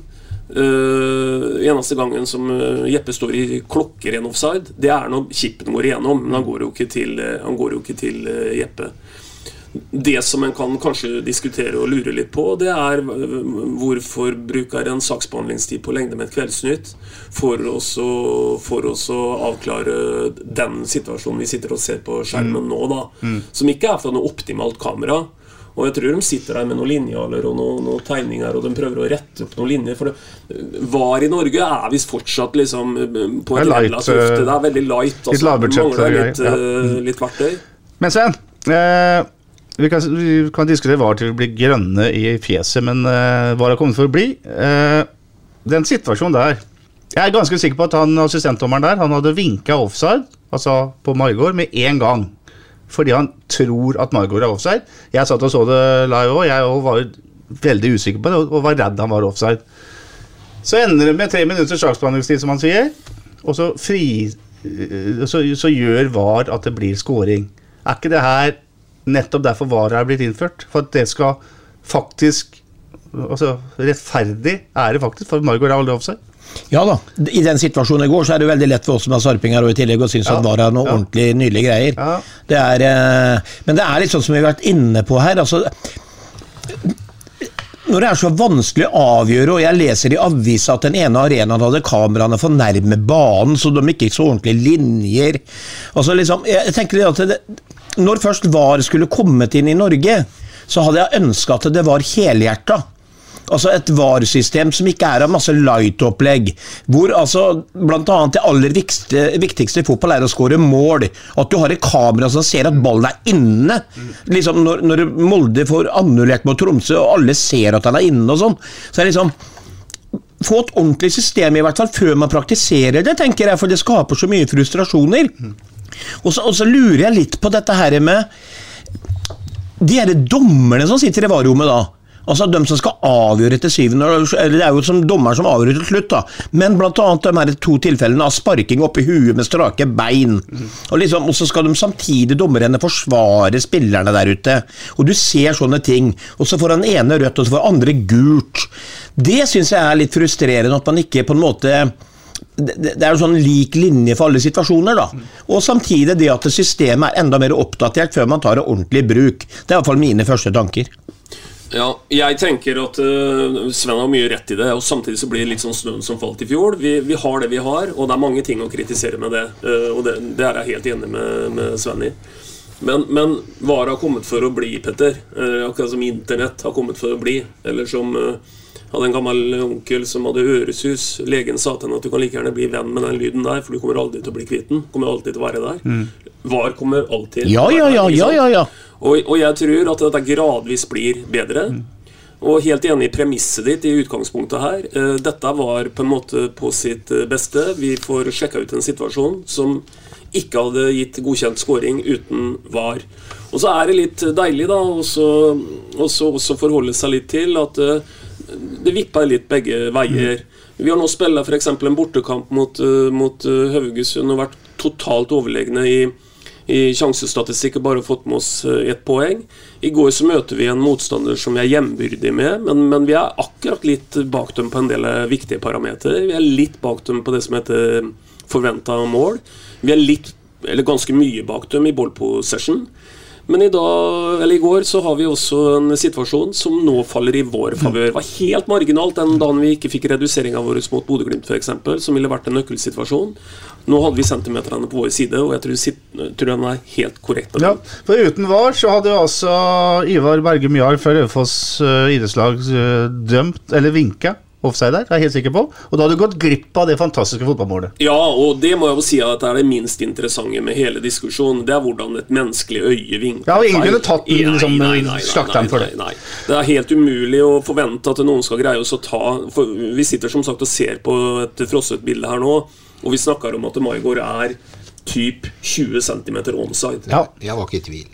øh, eneste gangen som Jeppe står i klokkeren offside, det er når chipen går igjennom. Men han går jo ikke til, jo ikke til Jeppe. Det som en kan kanskje diskutere og lure litt på, det er øh, hvorfor bruker en saksbehandlingstid på lengde med et Kveldsnytt for å, for oss å avklare den situasjonen vi sitter og ser på skjermen nå, da. Som ikke er fra noe optimalt kamera. Og jeg tror de sitter der med noen linjaler og noen, noen tegninger og de prøver å rette opp noen linjer. For det, VAR i Norge er visst fortsatt liksom øh, på et light, relativt Det er veldig light. litt lavbudsjett, mangler litt, ja. øh, litt verktøy. Men Sven, eh, vi, kan, vi kan diskutere hva til å bli grønne i fjeset, men hva VAR har kommet for å bli. Uh, den situasjonen der Jeg er ganske sikker på at han assistentdommeren der Han hadde vinka offside, altså på Margaard, med en gang. Fordi han tror at Margaard er offside. Jeg satt og så det live òg, jeg var veldig usikker på det og var redd han var offside. Så ender det med tre minutters saksbehandlingstid, som han sier. Og så, fri, eh, så, så gjør VAR at det blir scoring. Er ikke det her nettopp derfor VAR er blitt innført? For at det skal faktisk Altså rettferdig er det faktisk, for Margot er aldri offside. Ja da, i den situasjonen i går så er det veldig lett for oss som er sarpinger og i tillegg og synes Ja, at VAR er noe ja. ordentlig nydelige greier. Ja. Det er, eh, men det er litt sånn som vi har vært inne på her. altså når det er så vanskelig å avgjøre, og jeg leser i avisa at den ene arenaen hadde kameraene for nærme banen, så de ikke så ordentlige linjer altså liksom, jeg tenker at det, Når først VAR skulle kommet inn i Norge, så hadde jeg ønska at det var helhjerta. Altså et VAR-system som ikke er av masse light-opplegg. Hvor altså bl.a. det aller viktigste, viktigste i fotball er å skåre mål. At du har et kamera som ser at ballen er inne. Liksom når, når Molde får annullert mot Tromsø, og alle ser at den er inne og sånn. Så er det liksom Få et ordentlig system i hvert fall før man praktiserer det, tenker jeg, for det skaper så mye frustrasjoner. Og så, og så lurer jeg litt på dette her med de her dommerne som sitter i varerommet da. Altså de som skal avgjøre til syvende eller Det er jo som dommer som avgjør til slutt, da. Men blant annet de her to tilfellene av sparking oppi huet med strake bein. Og liksom, så skal de samtidig, dommerne, forsvare spillerne der ute. Og du ser sånne ting. Og så får han ene rødt, og så får andre gult. Det syns jeg er litt frustrerende, at man ikke på en måte det er jo sånn lik linje for alle situasjoner, da. Og samtidig det at systemet er enda mer oppdatert før man tar det ordentlig i bruk. Det er iallfall mine første tanker. Ja, jeg tenker at uh, Sven har mye rett i det, og samtidig så blir det litt sånn snøen som falt i fjor. Vi, vi har det vi har, og det er mange ting å kritisere med det. Uh, og det, det er jeg helt enig med, med Sven i. Men, men VAR har kommet for å bli, Petter. Uh, akkurat som Internett har kommet for å bli. Eller som hadde en gammel onkel som hadde øresus. Legen sa til henne at du kan like gjerne bli venn med den lyden der, for du kommer aldri til å bli kvitt den. Kommer alltid til å være der. VAR kommer alltid Ja, til å være ja, der, ja, ja, ja. Og, og jeg tror at dette gradvis blir bedre. Og helt enig i premisset ditt i utgangspunktet her. Eh, Dette var på en måte på sitt eh, beste. Vi får sjekka ut en situasjon som ikke hadde gitt godkjent scoring uten VAR. Og så er det litt deilig, da, også forholde seg litt til at eh, det vipper litt begge veier. Vi har nå spilt f.eks. en bortekamp mot, eh, mot eh, Haugesund og vært totalt overlegne i i sjansestatistikk og bare fått med oss eh, ett poeng. I går så møter vi en motstander som vi er jevnbyrdige med, men, men vi er akkurat litt bak dem på en del viktige parametere. Vi er litt bak dem på det som heter forventa mål. Vi er litt, eller ganske mye bak dem i ball possession. Men i, dag, i går så har vi også en situasjon som nå faller i vår favør. Var helt marginalt den dagen vi ikke fikk reduseringa vår mot Bodø-Glimt f.eks., som ville vært en nøkkelsituasjon. Nå hadde vi centimeterne på vår side, og jeg tror, tror den er helt korrekt. Ja, for uten VAR så hadde jo altså Ivar Berge Mjar fra Raufoss uh, idrettslag eh, dømt, eller vinka, offside der, det er jeg helt sikker på. Og da hadde du gått glipp av det fantastiske fotballmålet. Ja, og det må jeg jo si at det er det minst interessante med hele diskusjonen. Det er hvordan et menneskelig øye vinkler Ja, og ingen kunne tatt den, Nei, liksom, nei, nei, nei, slakta den for det. Nei, nei. Det er helt umulig å forvente at noen skal greie oss å ta for Vi sitter som sagt og ser på et frosset bilde her nå, og vi snakker om at Maigård er typ 20 cm onside. Ja. Jeg var ikke i tvil.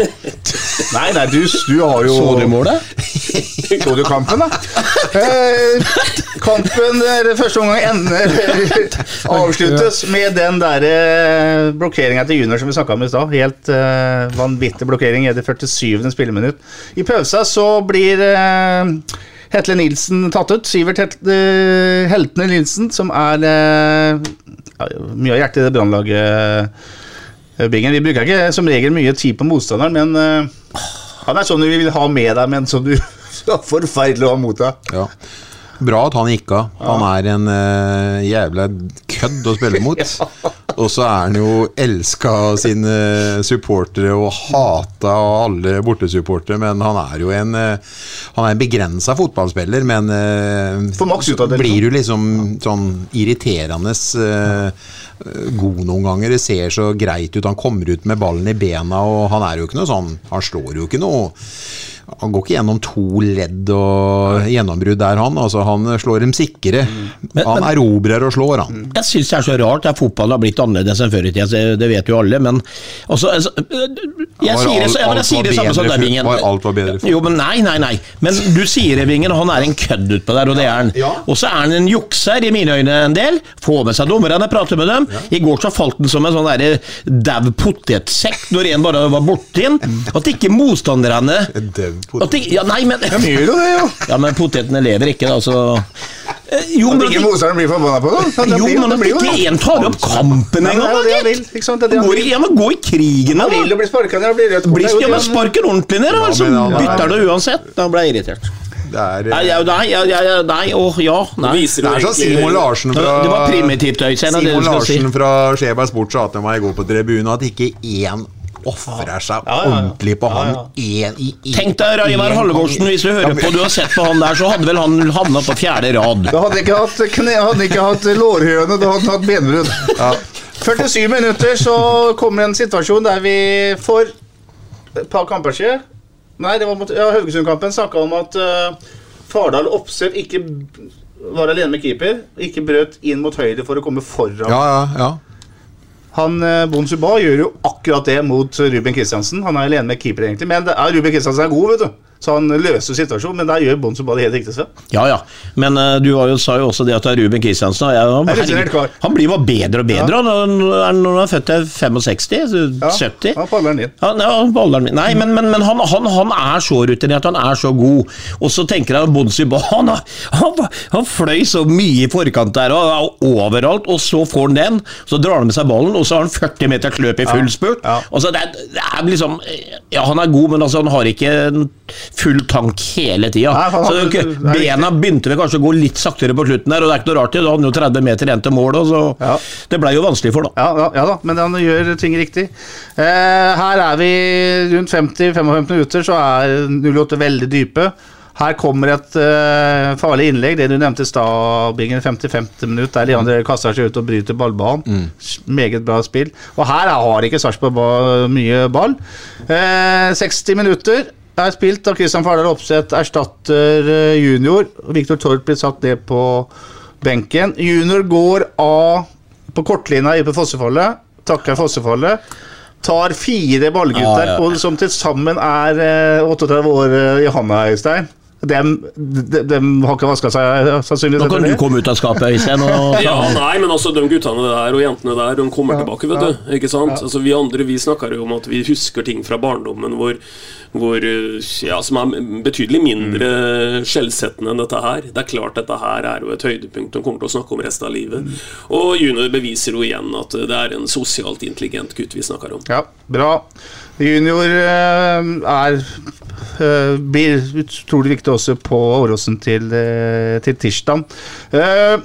Nei, nei, du, du har jo Så du målet? Så du kampen, da? Eh, kampen, eller første omgang, ender avsluttes med den der eh, blokkeringa til junior som vi snakka om i stad. Helt eh, vanvittig blokkering i det 47. spilleminutt. I pausa så blir eh, Hetle Nilsen tatt ut. Sivert Het- eh, Heltene Nilsen, som er eh, ja, mye av hjertet i det brannlaget. Bingen. Vi bruker ikke som regel mye tid på motstanderen, men han er sånn du vil ha med deg, men som du er forferdelig å ha mot deg. Ja. Bra at han gikk av. Han er en uh, jævla kødd å spille mot. Og så er han jo elska av sine supportere og hata av alle bortesupportere, men han er jo en uh, Han er en begrensa fotballspiller, men uh, blir du liksom sånn irriterende eh, god noen ganger. Det ser så greit ut. Han kommer ut med ballen i bena, og han er jo ikke noe sånn Han slår jo ikke noe han går ikke gjennom to ledd og gjennombrudd der, han. Altså, han slår dem sikre. Men- han erobrer og slår, han. Jeg syns det er så rart at fotballen har blitt annerledes enn før i tida, det vet jo alle, men altså, altså Jeg Var sier det, så- jeg, men jeg sier det samme som deg, Vingen. var alt var bedre før? Jo, men nei, nei, nei. Men du sier det, Vingen, han er en kødd utpå der, og det er han. Og så er han en jukser, i mine øyne, en del. Får med seg dommerne, prater med dem. I går så falt han som en sånn dau potetsekk når en bare var borti den. At ikke motstanderne at ikke, ja, nei, men De gjør jo det, jo. Ja, men potetene lever ikke, da, så Eh, Jo, At men ikke at- motstanderen blir forbanna på det. Jo, blir- men det at blir jo ikke en én tar opp kampen Nei, engang, da, gitt! Ikke Går Ja, men gå i krigen, da! Han vil jo bli sparka ned og bli rødt kort. Det ja, men det han- spark den ordentlig ned, da, så er- bytter det uansett. Da blir jeg irritert. Det er, Nei, ja, nei, ja, ja, ja, nei, åh, ja, nei. Viser det er sånn Simon Larsen Det var primitivt, Øystein, Simon du skal si. Larsen fra Skjeberg Sport sa til meg i går på tribunen at ikke én ofrer seg Ja, ja, ja. ordentlig på han Ja, én i én Tenk deg Raivar Halvorsen, hvis du hører på, du har sett på han der, så hadde vel han havna på fjerde rad. Da hadde ikke hatt kne, hadde ikke hatt lårhøne, da hadde han hatt benbrudd. 47 minutter så kommer en situasjon der vi får et par kamper siden Nei, det var mot ja, Haugesund-kampen snakka om at uh, Fardal Opseth ikke var alene med keeper. Ikke brøt inn mot høyre for å komme foran. Ja, ja, ja. Han uh, Bon Suba gjør jo akkurat det mot Ruben Kristiansen. Han er alene med keeper, egentlig. Men er, Ruben Kristiansen er god, vet du. Så han løser situasjonen, men der gjør Bonzo bare helt riktig. Sven. Ja, ja. Men uh, du var jo, sa jo også det at det er Ruben Kristiansen jeg, han, herregud, han blir bare bedre og bedre han, når han når han er født til 65, 70 Ja, 70. Han faller den inn. Ja, ja, balleren min. Nei, men, men, men han, han, han er så rutinert, han er så god. Og så tenker jeg Bonzo han, han, han fløy så mye i forkant der og er overalt, og så får han den. Så drar han med seg ballen, og så har han 40 meter løp i full spurt. ja. Altså, det, er, det er liksom Ja, han er god, men altså, han har ikke full tank hele tida. Så det bena begynte vel kanskje å gå litt saktere på slutten der, og det er ikke noe rart i. Hadde han jo 30 meter igjen til mål, så Ja. Det blei jo vanskelig for, da. Ja, ja, ja da, men han gjør ting riktig. Eh, her er vi rundt 50-55 minutter, så er 08 veldig dype. Her kommer et uh, farlig innlegg, det du nevnte i stad, Bingen. 55. minutt, der Leander kaster seg ut og bryter ballbanen. Meget bra spill. Og her har ikke Sarpsborg mye ball. Uh, 60 minutter er spilt da Christian Fardal Opseth erstatter eh, junior. Viktor Torp blir satt ned på benken. Junior går av på kortlinja i på Fossefallet. Takker Fossefallet. Tar fire ballgutter ah, ja. på- som til sammen er eh, 38 år eh, i handa, Øystein. Dem, de, de, har ikke vaska seg, eh, sannsynligvis. Nå kan du komme ut av skapet, Øystein. Og Ja, nei, men altså, de guttene der og jentene der, de kommer tilbake, vet du. Ikke sant? Altså, vi andre vi snakker jo om at vi husker ting fra barndommen hvor, hvor eh, ja, som er betydelig mindre skjellsettende enn dette her. Det er klart dette her er jo et høydepunkt de kommer til å snakke om resten av livet. Og Junior beviser jo igjen at det er en sosialt intelligent gutt vi snakker om. Ja, bra. Junior eh, er eh, blir utrolig viktig også på Åråsen til, til tirsdag. Eh,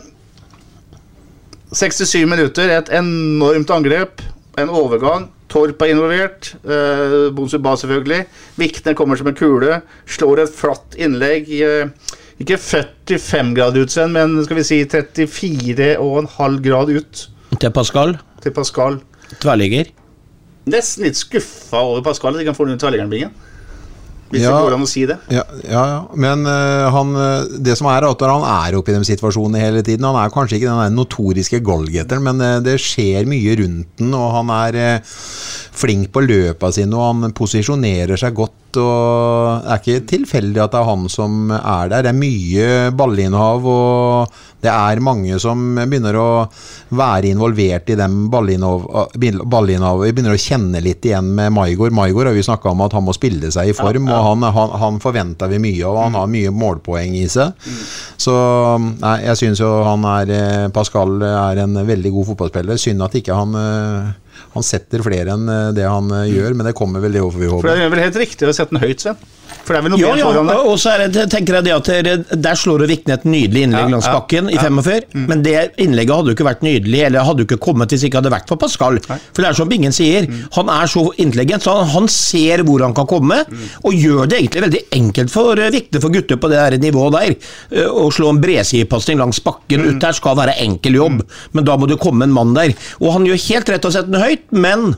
67 minutter, et enormt angrep. En overgang. Torp er involvert. Eh, Bonsuba selvfølgelig. Vikne kommer som en kule. Slår et flatt innlegg. eh, Ikke 45 grader ut, men skal vi si 34,5 grad ut Til Pascal. til Pascal. Tverrligger. Nesten litt skuffa over Pascal at de kan få den tverrliggeren, Bingen. Hvis Ja. det går an å si det. Ja, ja, ja. men uh, han, eh, det som er at han er oppe i de situasjonene hele tiden. Han er kanskje ikke den notoriske goalgetteren, men uh, det skjer mye rundt den, og han er uh, flink på løpa sine, og han posisjonerer seg godt. Og Det er ikke tilfeldig at det er han som er der. Det er mye ballinnehav, og det er mange som begynner å være involvert i dem ballinnehav- ballinnehavet. Vi begynner å kjenne litt igjen med Maigård. Maigård har vi snakka om at han må spille seg i form, og han, han, han forventer vi mye av. Han har mye målpoeng i seg. Så nei, jeg syns jo han er eh, Pascal er en veldig god fotballspiller. Synd at ikke han eh, han setter flere enn eh, det han eh, gjør, men det kommer vel det over vi For det er vel helt riktig å sette den høyt, Sven. For det er vel noe Ja, ja, foran der. og så det, tenker jeg det at det- Der slår det Vikne et nydelig innlegg Ja, langs ja, bakken i ja. 45, men det innlegget hadde jo ikke vært nydelig, eller hadde jo ikke kommet hvis ikke hadde vært for Pascal. For det er som Bingen sier, han er så intelligent, så han, han ser hvor han kan komme, og gjør det egentlig veldig enkelt for eh, Vikne for gutter på det der nivået der. eh, Å slå en bredsidepasning langs bakken ut der skal være enkel jobb, men da må det komme en mann der. Og han gjør helt rett å sette den høyt, men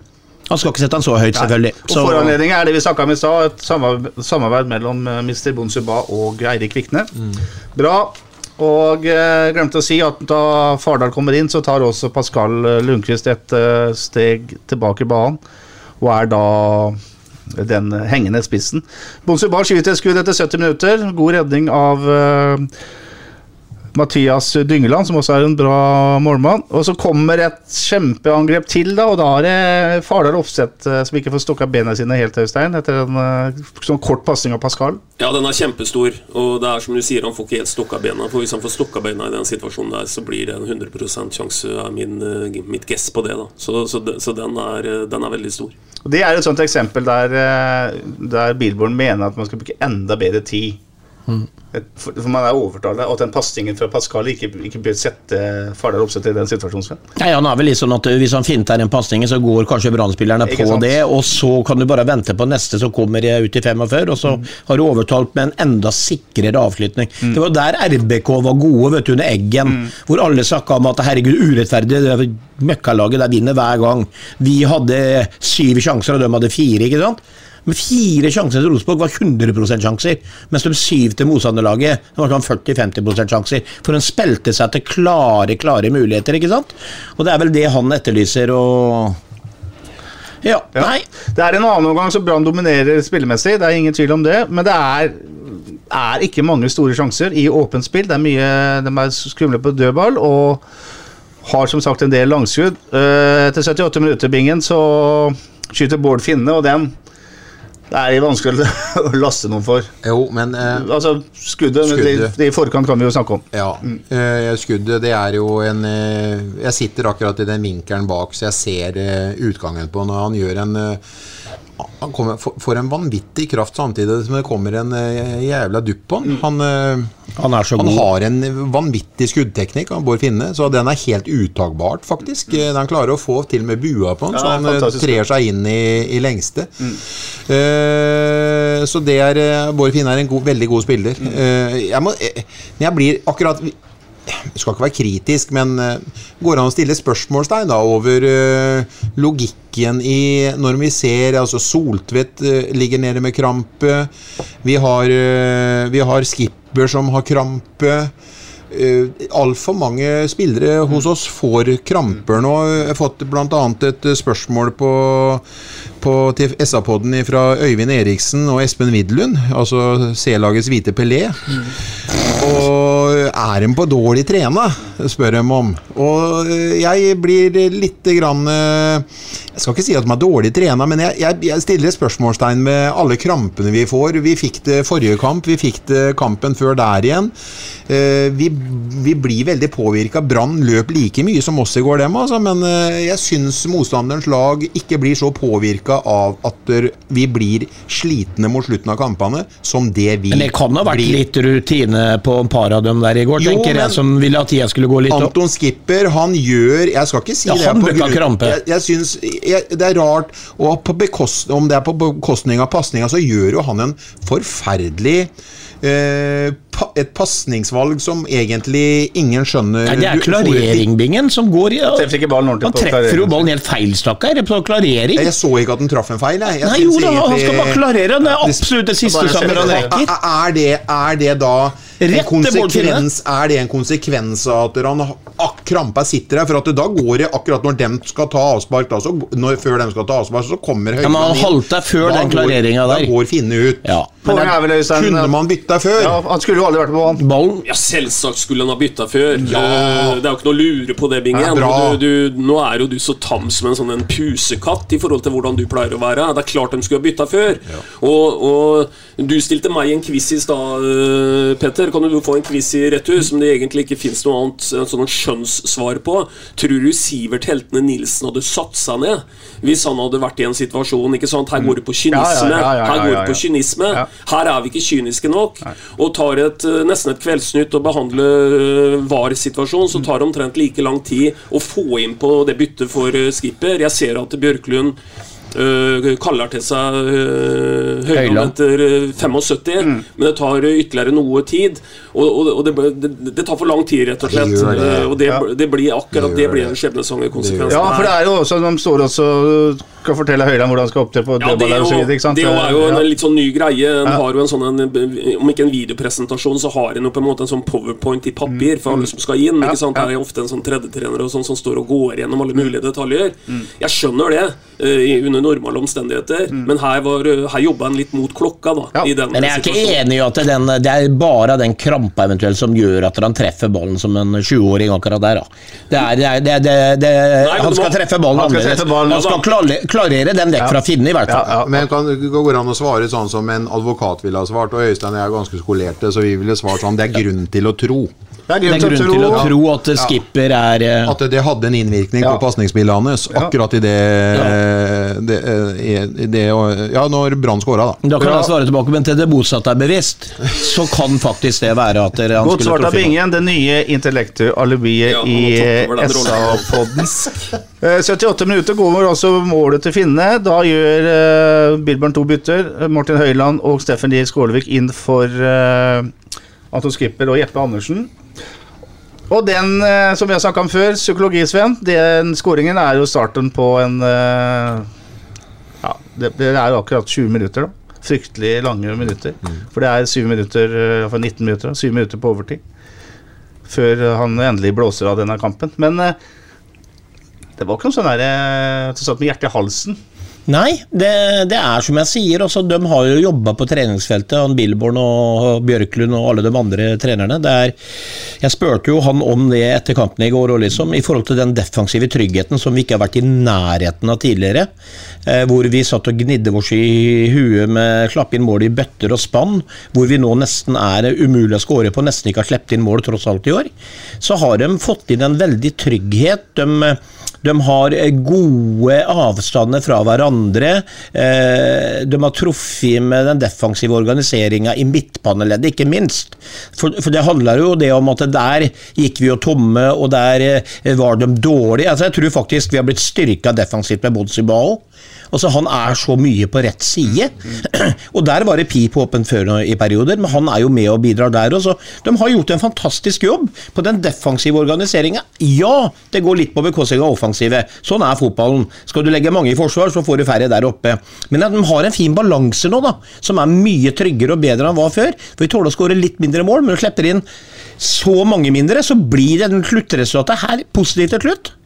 han skal ikke sette den så høyt, selvfølgelig. Og Foranledningen er det vi snakka om i stad, et samarbeid, mellom eh, Mr. Bonsuba og Eirik Vikne. Bra. Og eh, glemte å si at da Fardal kommer inn, så tar også Pascal eh, Lundqvist et uh, steg tilbake i banen, og er da den hengende spissen. Bonsuba skyter et skudd etter 70 minutter. God redning av eh, Mathias Dyngeland, som også er en bra målmann. Og så kommer et kjempeangrep til, da, og da er det Fardal Opseth eh, som ikke får stokka bena sine helt, Øystein, etter en eh, sånn kort pasning av Pascal. Ja, den er kjempestor, og det er som du sier, han får ikke helt stokka bena. For hvis han får stokka bena i den situasjonen der, så blir det en 100 sjanse, er min, eh, mitt guess på det. da Så, så, så den, er, den er veldig stor. Og Det er et sånt eksempel der, der Bilborn mener at man skal bruke enda bedre tid. For, for man er overtalt, at den pasningen fra Pascal ikke, ikke bør sette Fardal Opseth i den situasjonen. Nei, han er vel litt sånn at Hvis han finter en pasningen, så går kanskje Brann-spillerne på sant? det, og så kan du bare vente på neste som kommer ut i 45, og så har du overtalt med en enda sikrere avslutning. Det var der RBK var gode, vet du, under Eggen, hvor alle snakka om at herregud, urettferdig, det møkkalaget der vinner hver gang. Vi hadde syv sjanser, og de hadde fire, ikke sant? Men fire sjanser til Rosenborg var 100% sjanser, mens de syv til motstanderlaget var sånn 40-50% sjanser. For hun spilte seg til klare, klare muligheter, ikke sant? Og det er vel det han etterlyser, og Ja, Ja. nei. Det er en annen omgang som Brann dominerer spillemessig, det er ingen tvil om det. Men det er, er ikke mange store sjanser i åpent spill. Det er mye, De er skumle på dødball og har som sagt en del langskudd. Eh, Etter 78 minutter, Bingen, så skyter Bård Finne, og den det er vanskelig å laste noen for. Jo, men eh, Altså, skuddet, Skuddet. Det, det i forkant kan vi jo snakke om. Ja. eh, skuddet, det er jo en eh, Jeg sitter akkurat i den vinkelen bak, så jeg ser eh, utgangen på når han gjør en eh, han kommer, får- en vanvittig kraft samtidig som det kommer en eh, jævla dupp på han. Han, eh, Han er så han god. har en vanvittig skuddteknikk, han Bård Finne, så den er helt utagbart, faktisk. Mm. Han klarer å få til med bua på den, Ja, så han eh, fantastisk. trer seg inn i, i lengste. Eh, så det er eh, Bård Finne er en god, veldig god spiller. Uh, jeg, må, jeg, jeg blir akkurat jeg skal ikke være kritisk, men eh, går det an å stille spørsmålstegn over eh, logikken i Når vi ser altså Soltvedt eh, ligger nede med krampe. Vi har, vi har Skipper som har krampe. Altfor mange spillere hos oss får kramper nå. Jeg har fått bl.a. et spørsmål på, på til SA-podden fra Øyvind Eriksen og Espen Widlund, altså C-lagets hvite Pelé. Og er de på dårlig trena, spør de om. Og eh, jeg blir litt grann eh, Jeg skal ikke si at de er dårlig trena, men jeg, jeg, jeg stiller spørsmålstegn med alle krampene vi får. Vi fikk det forrige kamp, vi fikk det kampen før der igjen. Eh, Vi, vi blir veldig påvirka. Brann løp like mye som oss i går, dem, altså, men jeg syns motstanderens lag ikke blir så påvirka av at vi blir slitne mot slutten av kampene, som det vi Men det kan ha vært blir. litt rutine på et par av dem der i går, Jo, tenker jeg, som ville at tida skulle gå litt opp. Anton Skipper, han gjør Jeg skal ikke si Ja, det han grunn- krampe. Jeg, jeg synes, jeg, Det er rart og på bekost, Om det er på bekostning av pasninga, så gjør jo han en forferdelig et pasningsvalg som egentlig ingen skjønner. Nei, det er klareringbbingen som går i Treffer ikke ballen ordentlig Han treffer jo ballen helt feil, stakkar, på klarering. Jeg så ikke at han traff en feil. Jeg. Jeg Nei, jo da, han skal bare klarere. Det er absolutt det siste som han rekker. Er det, er det da en Rett konsekvens, er det en konsekvens av at han ak krampa sitter der. For at da går det akkurat når de skal ta avspark, da, så, når, før de skal ta avspark, så kommer høyden Ja, men han Høyland inn. halter før Da den klareringa klareringen der. Da går Finne ut. Ja. Men den, vel, Øystein Kunne man bytta før? ja, Han skulle jo aldri vært på banen. Ballen Ja, Selvsagt skulle han ha bytta før. Ja. Eh, Det er jo ikke noe å lure på det, Binge. Ja, du, du, nå er jo du så tam som en sånn en pusekatt i forhold til hvordan du pleier å være. Det er klart de skulle ha bytta før. Og, og du stilte meg en quiz i stad, eh, Petter. Kan du få en quiz i retur som det egentlig ikke fins noe annet en sånn skjønnssvar på? Tror du Sivert Heltene Nilsen hadde satt seg ned hvis han hadde vært i en situasjon? Ikke sant? Her går det på kynisme. Her går det på kynisme. Her er vi ikke kyniske nok. Og tar et, eh, nesten et kveldsnytt og behandler eh, VAR-situasjon, så tar det omtrent like lang tid å få inn på det byttet for eh, skipper. Jeg ser at Bjørklund eh, kaller til seg uh, Høyland Høyland. etter eh, 75, men det tar ytterligere noe tid. Og, og, og det, det, det tar for lang tid, rett og slett. Det det. Eh, og det, Ja. det blir akkurat Det det, blir det. en skjebnesanger konsekvens. Ja, for det er jo også De står også skal fortelle Høyland hvordan han skal opptre på Ja, det, er og så jo, videre. ikke sant? det er jo en Ja. litt sånn ny greie. En har jo en sånn, en, Om ikke en videopresentasjon, så har en jo på en måte en sånn powerpoint i papir for alle som skal inn. ikke sant? Der er jo ofte en sånn tredjetrener og sånn som står og går gjennom alle mulige detaljer. Jeg skjønner det under normale omstendigheter, men her, var, eh, her jobba en litt mot klokka. da Ja. i den Men jeg er ikke enig i at det, er den, det er bare den krampa eventuelt som gjør at han treffer ballen som en 20-åring akkurat der. Da. Det er, det er, det, det, det, men han skal må- treffe ballen han skal annerledes. treffe ballen, Han skal ja, klarere, den vekk fra Finne, i hvert fall. Ja, ja. Men kan, går det an å svare sånn som en advokat ville ha svart? Og Øystein og jeg er ganske skolerte, så vi ville svart sånn Det er grunn til å tro. Det er Det er grunn grunn til til å å tro tro at skipper er eh, At det hadde en innvirkning Ja. på pasningsspillet hans. Akkurat i det, det, det Ja, når Brann skåra, da. Da kan Ja. jeg svare tilbake, men til det motsatte er bevisst, så kan faktisk det være at dere Godt svart av. Bingen, det nye intellektualibiet Ja, i har tatt over den rollen. SA-podden. Eh, 78 minutter går altså målet til Finne. Da gjør uh, Billborn to bytter. Martin Høiland og Steffen Lier Skålevik inn for uh, Anton Skipper og Jeppe Andersen. Og den, eh, som vi har snakka om før, psykologisven, den skåringen er jo starten på en eh, Ja, det, det er jo akkurat 20 minutter, da. Fryktelig lange minutter. For det er 7 minutter, eh, for 19 minutter, da. 7 minutter på overtid. Før han endelig blåser av denne kampen. Men det var ikke noe sånn der eh, at du satt med hjertet i halsen. Nei, det, det er som jeg sier. Også, de har jo jobba på treningsfeltet, han Billborn og Bjørklund og alle de andre trenerne. Er, jeg spurte jo han om det etter kampen i går, liksom, i forhold til den defensive tryggheten som vi ikke har vært i nærheten av tidligere. Eh, hvor vi satt og gnidde oss i huet med slapp inn mål i bøtter og spann. Hvor vi nå nesten er umulig å skåre på, nesten ikke har sluppet inn mål tross alt i år. Så har de fått inn en veldig trygghet. De de har eh, gode avstander fra hverandre. Eh, De har truffet med den defensive organiseringa i midtbaneleddet, ikke minst. For, det handler jo det om at der gikk vi jo tomme, og der eh, var de dårlige. Altså, jeg tror faktisk vi har blitt styrka defensivt med Bodsibao. Altså, han er så mye på rett side. og der var det pip åpent før i perioder, men han er jo med og bidrar der også. De har gjort en fantastisk jobb på den defensive organiseringa. Ja, det går litt på bekostning av offensive. Sånn er fotballen. Skal du legge mange i forsvar, så får du færre der oppe. Men de har en fin balanse nå, da, som er mye tryggere og bedre enn hva før. For vi tåler å skåre litt mindre mål, men du slipper inn så mange mindre, så blir det den sluttresultatet her positivt til slutt.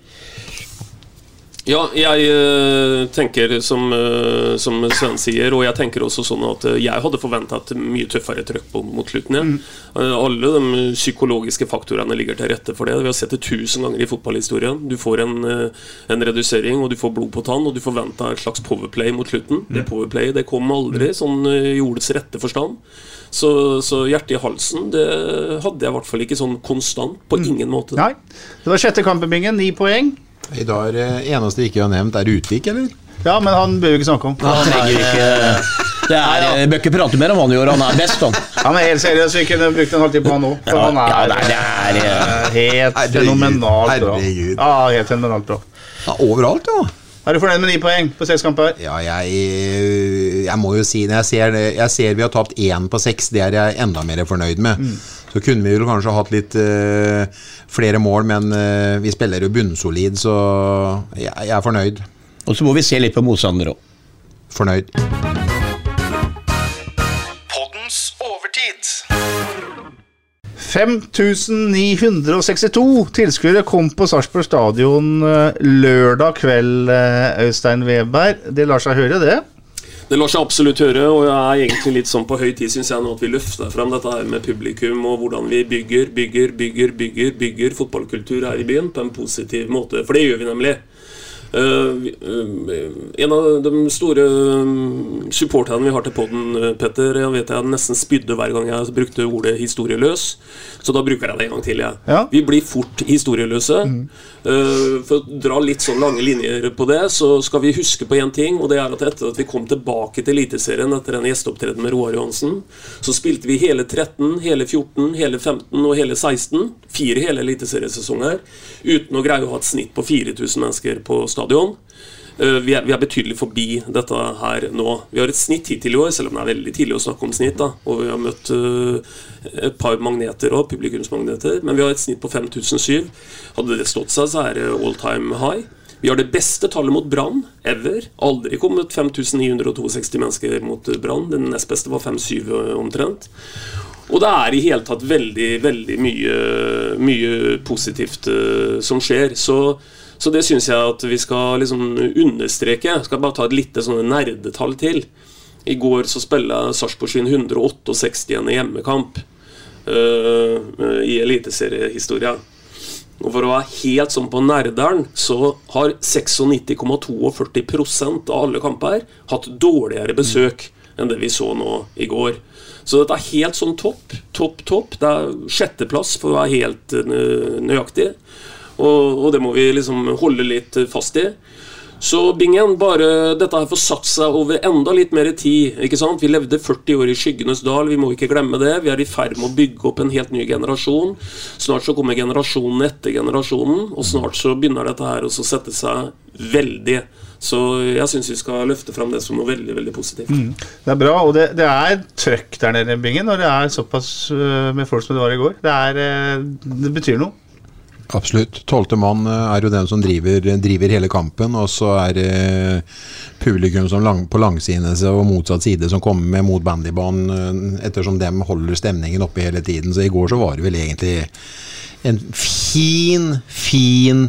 Ja, jeg eh, tenker som, eh, som Sven sier, og jeg tenker også sånn at eh, jeg hadde forventa et mye tøffere trøkk mot slutten. Ja. Eh, alle de psykologiske faktorene ligger til rette for det. Vi har sett det tusen ganger i fotballhistorien. Du får en, en redusering, og du får blod på tann, og du forventa et slags powerplay mot slutten. Det powerplayet det kom aldri, sånn eh, i ordets rette forstand. Så, så hjertet i halsen det hadde jeg i hvert fall ikke sånn konstant. På ingen måte. Nei. Det var sjette kampen, Bingen. Ni poeng. I dag er det eneste ikke har nevnt, er Utvik, eller? Ja, men han bør vi ikke snakke om. Han trenger ikke det er, eh, Bør ikke prate mer om han gjør, han er best, han. Han er helt seriøs, vi kunne brukt en halvtime på han nå. For Ja, han er, ja, det er- er, eh, helt fenomenalt bra. herregud. Ja, helt fenomenalt bra. Ja, overalt, ja. Er du fornøyd med ni poeng på seks kamper? Ja, jeg, jeg må jo si Når jeg ser, jeg ser vi har tapt én på seks, det er jeg enda mer fornøyd med. Så kunne vi vel kanskje hatt litt uh, flere mål, men uh, vi spiller jo bunnsolid, så jeg, jeg er fornøyd. Og så må vi se litt på motstander òg. Fornøyd. 5962 tilskuere kom på Sarpsborg stadion eh, lørdag kveld, eh, Øystein Weberg. Det lar seg høre, det? Det lar seg absolutt høre, og jeg er egentlig litt sånn på høy tid synes jeg nå at vi løfter frem dette her med publikum og hvordan vi bygger, bygger, bygger, bygger, bygger fotballkultur her i byen på en positiv måte. For det gjør vi nemlig. Eh, eh, en av de store um, supporterne vi har til podden, eh, Petter, jeg vet jeg nesten spydde hver gang jeg brukte ordet 'historieløs', så da bruker jeg det en gang til. Jeg. Ja. Vi blir fort historieløse. Mm. for å dra litt sånn lange linjer på det, så skal vi huske på én ting, og det er at etter at vi kom tilbake til Eliteserien etter en gjesteopptreden med Roar Johansen, så spilte vi hele 13, hele 14, hele 15 og hele 16. Fire hele eliteseriesesonger uten å greie å ha et snitt på 4000 mennesker på stadion. Eh, Vi er, vi er betydelig forbi dette her nå. Vi har et snitt hittil i år, selv om det er veldig tidlig å snakke om snitt. da Og vi har møtt eh, et par magneter òg, publikumsmagneter. Men vi har et snitt på 5007. Hadde det stått seg, så er det all time high. Vi har det beste tallet mot Brann ever. Aldri kommet 5962 mennesker mot eh, Brann. Den nest beste var 57 omtrent. Og det er i hele tatt veldig, veldig mye, mye positivt uh, som skjer. Så, så det syns jeg at vi skal liksom understreke. Jeg skal bare ta et lite sånne nerdetall til. I går så spilla Sarpsborg sin 168. hjemmekamp eh, i eliteseriehistoria. Og for å være helt sånn på nerderen, så har 96,42% av alle kamper hatt dårligere besøk enn det vi så nå i går. Så dette er helt sånn topp, topp, topp. Det er sjetteplass, for å være helt eh, nøyaktig. Og, og det må vi liksom holde litt fast i. Så Bingen, bare dette her får satt seg over enda litt mer tid. ikke sant? Vi levde 40 år i skyggenes dal, vi må ikke glemme det. Vi er i ferd med å bygge opp en helt ny generasjon. Snart så kommer generasjonen etter generasjonen, og snart så begynner dette her å sette seg veldig. Så jeg syns vi skal løfte fram det som noe veldig veldig positivt. Det er bra, og det, det er trøkk der nede i bingen når det er såpass øh, med folk som det var i går. Det, er, øh, det betyr noe. Absolutt. Tolvte mann eh, er jo den som driver, driver hele kampen, og så er det publikum lang, på langsiden og motsatt side som kommer med mot bandybanen, eh, ettersom dem holder stemningen oppe hele tiden. Så i går så var det vel egentlig en fin, fin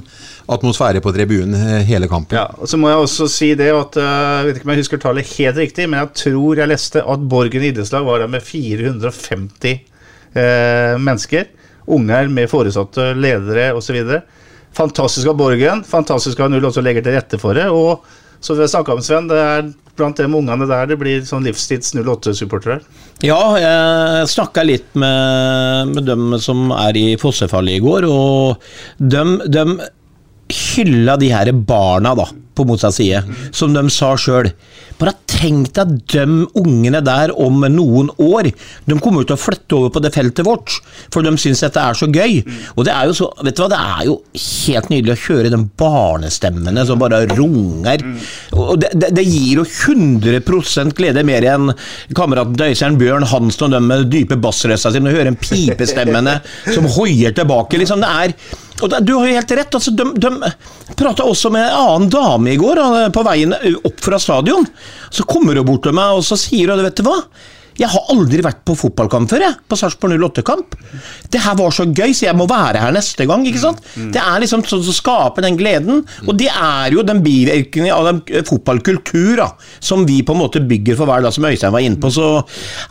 atmosfære på tribunen eh, hele kampen. Ja, og så må jeg også si det at Jeg vet ikke om jeg husker tallet helt riktig, men jeg tror jeg leste at Borgen idrettslag var der med 450 eh, mennesker. Unger med foresatte, ledere osv. Fantastisk av Borgen. Fantastisk av Null også legger til rette for det. Og så vi snakka om, Sven, det er blant de ungene der det blir sånn livstids 08-supportere. Ja, jeg snakka litt med, med dem som er i fossefallet i går, og dem, dem hylla de her barna da, på motsatt side, som de sa sjøl. Bare tenk deg de ungene der om noen år. De kommer til å flytte over på det feltet vårt, for de syns dette er så gøy. Og det er jo så, vet du hva, det er jo helt nydelig å høre de barnestemmene som bare runger. Og det, det, det gir jo 100 glede mer enn kameraten Døyseren Bjørn Hansen og de med dype bassrøsta sine, og høre en pipestemmene som hoier tilbake. liksom det er og Du har jo helt rett. altså De, de prata også med en annen dame i går på veien opp fra stadion. Så kommer hun bort til meg og så sier hun, vet du hva? Jeg har aldri vært på fotballkamp før, jeg. På Sarpsborg 08-kamp. Det her var så gøy, så jeg må være her neste gang. ikke sant? Det er liksom sånn som skaper den gleden. Og det er jo den bivirkningen av den eh, fotballkultur da, som vi på en måte bygger for hver dag, som Øystein var inne på. Så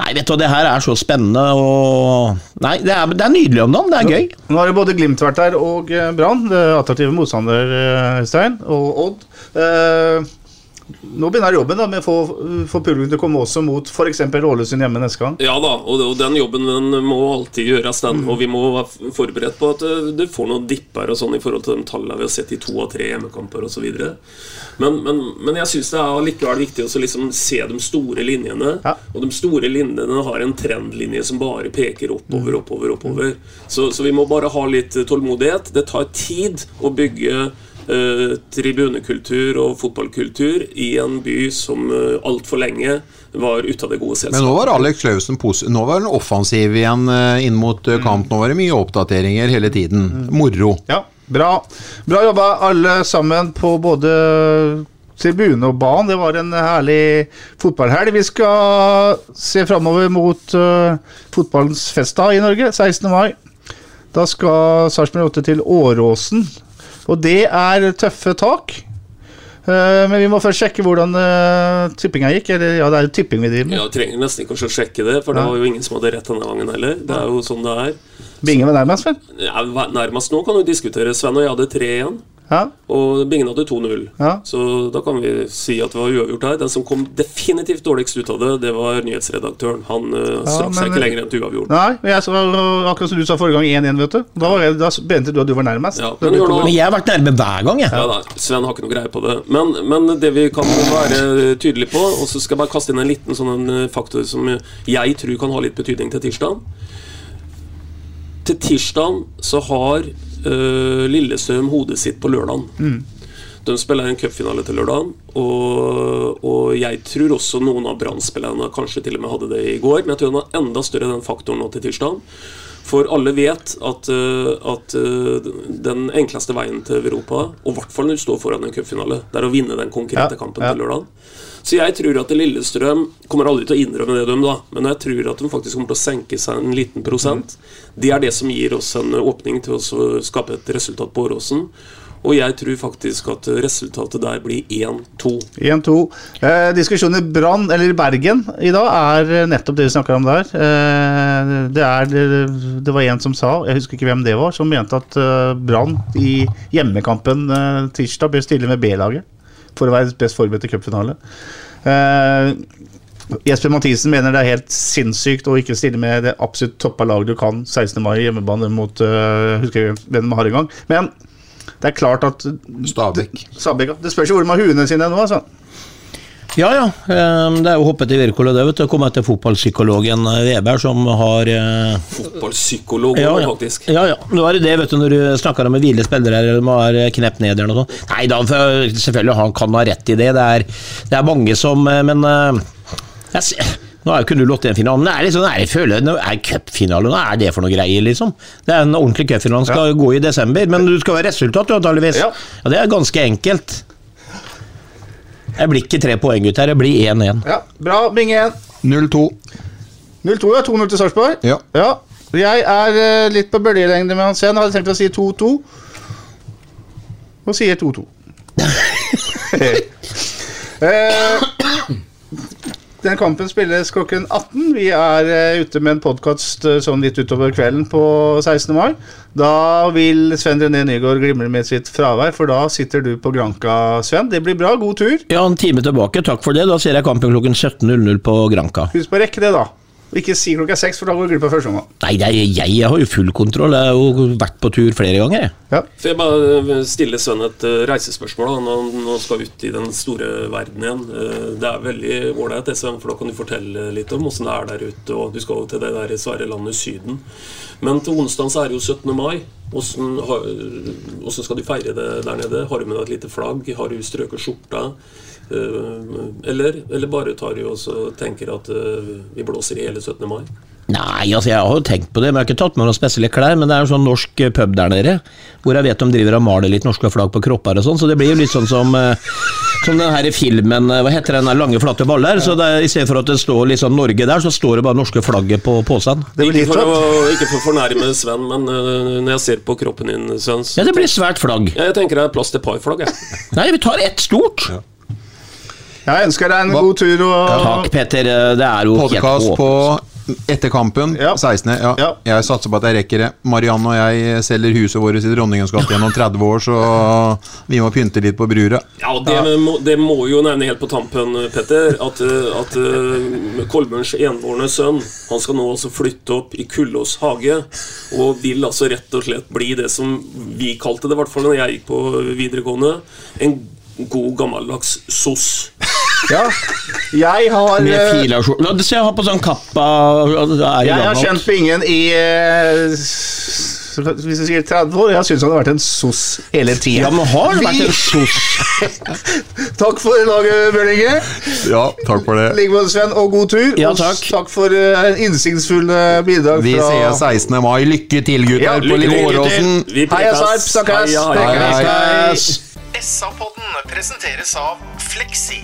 nei, vet du det her er så spennende og Nei, det er, det er nydelig om dagen. Det er gøy. Nå har jo både Glimt vært der og eh, Brann, attraktive motstander, eh, Øystein, og Odd. Eh, nå begynner jobben da med å få, få publikum til å komme også mot f.eks. Ålesund hjemme neste gang. Ja da, og, og den jobben den må alltid gjøres, den. Og vi må være forberedt på at du det får noen dipper og sånn i forhold til de tallene vi har sett i to av tre hjemmekamper osv. Men, men, men jeg syns det er likevel viktig å liksom se de store linjene. Og de store linjene har en trendlinje som bare peker oppover, oppover, oppover. Så, så vi må bare ha litt tålmodighet. Det tar tid å bygge eh, tribunekultur og fotballkultur i en by som uh, altfor lenge var ute av det gode selskapet. Men nå var Alex Klausen Nå var han offensiv igjen eh, inn mot eh, kamp. Nå var det mye oppdateringer hele tiden. Moro. Ja, bra. Bra jobba alle sammen på både tribune og banen. Det var en herlig fotballhelg. Vi skal se framover mot uh, fotballens festdag i Norge, 16. mai. Da skal Sarpsborg 8 til Åråsen. Og det er tøffe tak. Uh, men vi må først sjekke hvordan uh, tippinga gikk. Eller ja, det er jo tipping vi driver med. Ja, trenger nesten ikke å sjekke det, for det var jo ingen som hadde rett denne gangen heller. Det er jo sånn det er. Binge var nærmest, vel? Ja, nærmest nå kan du diskutere. Sven og jeg hadde tre igjen. Ja. Og Bingen hadde 2-0. Ja. Så da kan vi si at det var uavgjort her. Den som kom definitivt dårligst ut av det, det var nyhetsredaktøren. Han uh, strakk seg men- ikke lenger enn til uavgjort. Nei, men jeg akkurat som du sa forrige gang 1-1, vet du. Da, var jeg, da mente du at du var nærmest. Ja, men nå- Men jeg har vært nærme hver gang, jeg. Ja, da, Sven har ikke noe greie på det. Men, men det vi kan være tydelige på Og så skal jeg bare kaste inn en liten sånn en, eh, faktor som jeg tror kan ha litt betydning til tirsdag. Til tirsdag så har eh, Lillestrøm hodet sitt på lørdagen. De spiller en cupfinale til lørdagen, og, og jeg tror også noen av Brann-spillerne kanskje til og med hadde det i går, men jeg tror den er enda større den faktoren nå til tirsdag. For alle vet at, eh, at eh, den enkleste veien til Europa, og i hvert fall når du står foran en cupfinale, det er å vinne den konkrete kampen ja. til lørdagen. Så jeg tror at Lillestrøm kommer aldri til å innrømme det, dem da, men jeg tror at de faktisk kommer til å senke seg en liten prosent. Det er det som gir oss en åpning til å skape et resultat på Åråsen. Og jeg tror faktisk at resultatet der blir 1-2. 1-2. Eh, diskusjonen i Brann, eller Bergen, i dag er nettopp det vi snakker om der. Eh, det, er, det, det var en som sa, jeg husker ikke hvem det var, som mente at eh, Brann i hjemmekampen eh, tirsdag bør stille med B-laget for å være best forberedt til cupfinale. Uh, Jesper Mathisen mener det er helt sinnssykt å ikke stille med det absolutt toppa laget du kan 16. mai hjemmebane mot uh, husker jeg hvem de har i gang. Men det er klart at Stabæk. Stabæk, ja. Det spørs jo hvor de har huene sine nå, altså. Ja ja, det er jo hoppet i Wirkola det, vet du. Kom etter fotballpsykologen eh, Weber, som har eh, Fotballpsykolog, ja, ja. faktisk. Ja, ja. Nå er det det, vet du, når du snakker om hvile spillere eller de har knept ned eller noe sånt. Nei da, selvfølgelig han kan ha rett i det. Det er, det er mange som eh, Men jeg, ser- nå er jo ikke 08-finalen, men det er liksom, jeg føler det er cupfinale. Hva er det for noe greier, liksom? Det er en ordentlig cupfinale, skal gå i desember. Men du skal ha resultat, du, antakeligvis. Ja. ja, det er ganske enkelt. Jeg blir ikke tre poeng ut her, jeg blir 1-1. Ja, Bra, Binge 1. 0-2. 0-2, ja. 2-0 til Sarpsborg. Ja. Jeg er eh, litt på bølgelengde med Hansen. Hadde tenkt å si 2-2. Og sier 2-2. Eh, Den kampen spilles klokken 18. Vi er eh, ute med en podkast sånn litt utover kvelden på 16. mai. Da vil Sven René Nygaard glimre med sitt fravær, for da sitter du på Granka, Sven. Det blir bra. God tur. Ja, en time tilbake, takk for det. Da ser jeg kampen klokken 17.00 på Granka. Husk på å rekke det, da. Og ikke si klokka seks, for da går du glipp av første omgang. Nei, det jeg, jeg har jo full kontroll. Jeg har jo vært på tur flere ganger. jeg. Ja. Får jeg bare eh, stille Sven et eh, reisespørsmål da, når han skal ut i den store verden igjen. Eh, Det er veldig ålreit, Sven, for da kan du fortelle litt om åssen det er der ute. og Du skal jo til det der svære landet Syden. Men til onsdag så er det jo 17. mai. Hvordan, har- skal du feire det der nede? Har du med deg et lite flagg? Har du strøket skjorta? Eh, Eller, eller bare tar du og tenker at eh, vi blåser i hele 17. mai? Nei, altså jeg har jo tenkt på det, men jeg har ikke tatt med noen spesielle klær. Men det er en sånn norsk eh, pub der nede, hvor jeg vet de driver og maler litt norske flagg på kropper og sånn. Så det blir jo litt sånn som, som den her filmen, hva heter den der lange, flate baller? Så det er, i stedet for at det står liksom Norge der, så står det bare norske flagget på posen. Det blir Ikke for, å, ikke for å fornærme Sven, men når jeg ser på kroppen din, Sven så Ja, det blir svært flagg. Ja, Jeg tenker det er plass til parflagg. jeg. Nei, vi tar ett stort. Jeg ønsker deg en Hva- god tur. Og Takk, Petter. Det er jo helt Podkast på håpløst. etter kampen, Ja. 16. Ja. Ja. Jeg satser på at jeg rekker det. Marianne og jeg selger huset vårt i Dronningens gate gjennom 30 år, så vi må pynte litt på bruret. Ja, og det, Må, det må jo nevne helt på tampen, Petter, at, eh, at uh, Kolbjørns envårende sønn Han skal nå altså flytte opp i Kullås hage, og vil altså rett og slett bli det som vi kalte det, i hvert fall når jeg gikk på videregående, en god gammeldags SOS. Ja. Jeg har Med eh, og skjorte. Se, jeg har på sånn kappa er Jeg har kjent Bingen i eh, hvis du sier 30 år, jeg syns han har vært en sos hele tida. Ja, men har det vært en sos? Takk for laget, Bjørn Inge. Ja, takk for det. Ligg med Sven, og god tur. Ja, Og takk. takk for uh, innsiktsfulle bidrag Vi fra sier 16. mai. Lykke til, gutter, Ja, på lykke Limåråsen. Heia. Sarp, snakkes. Heia, heia. Hei, hei. SA-podden presenteres av Fleksi.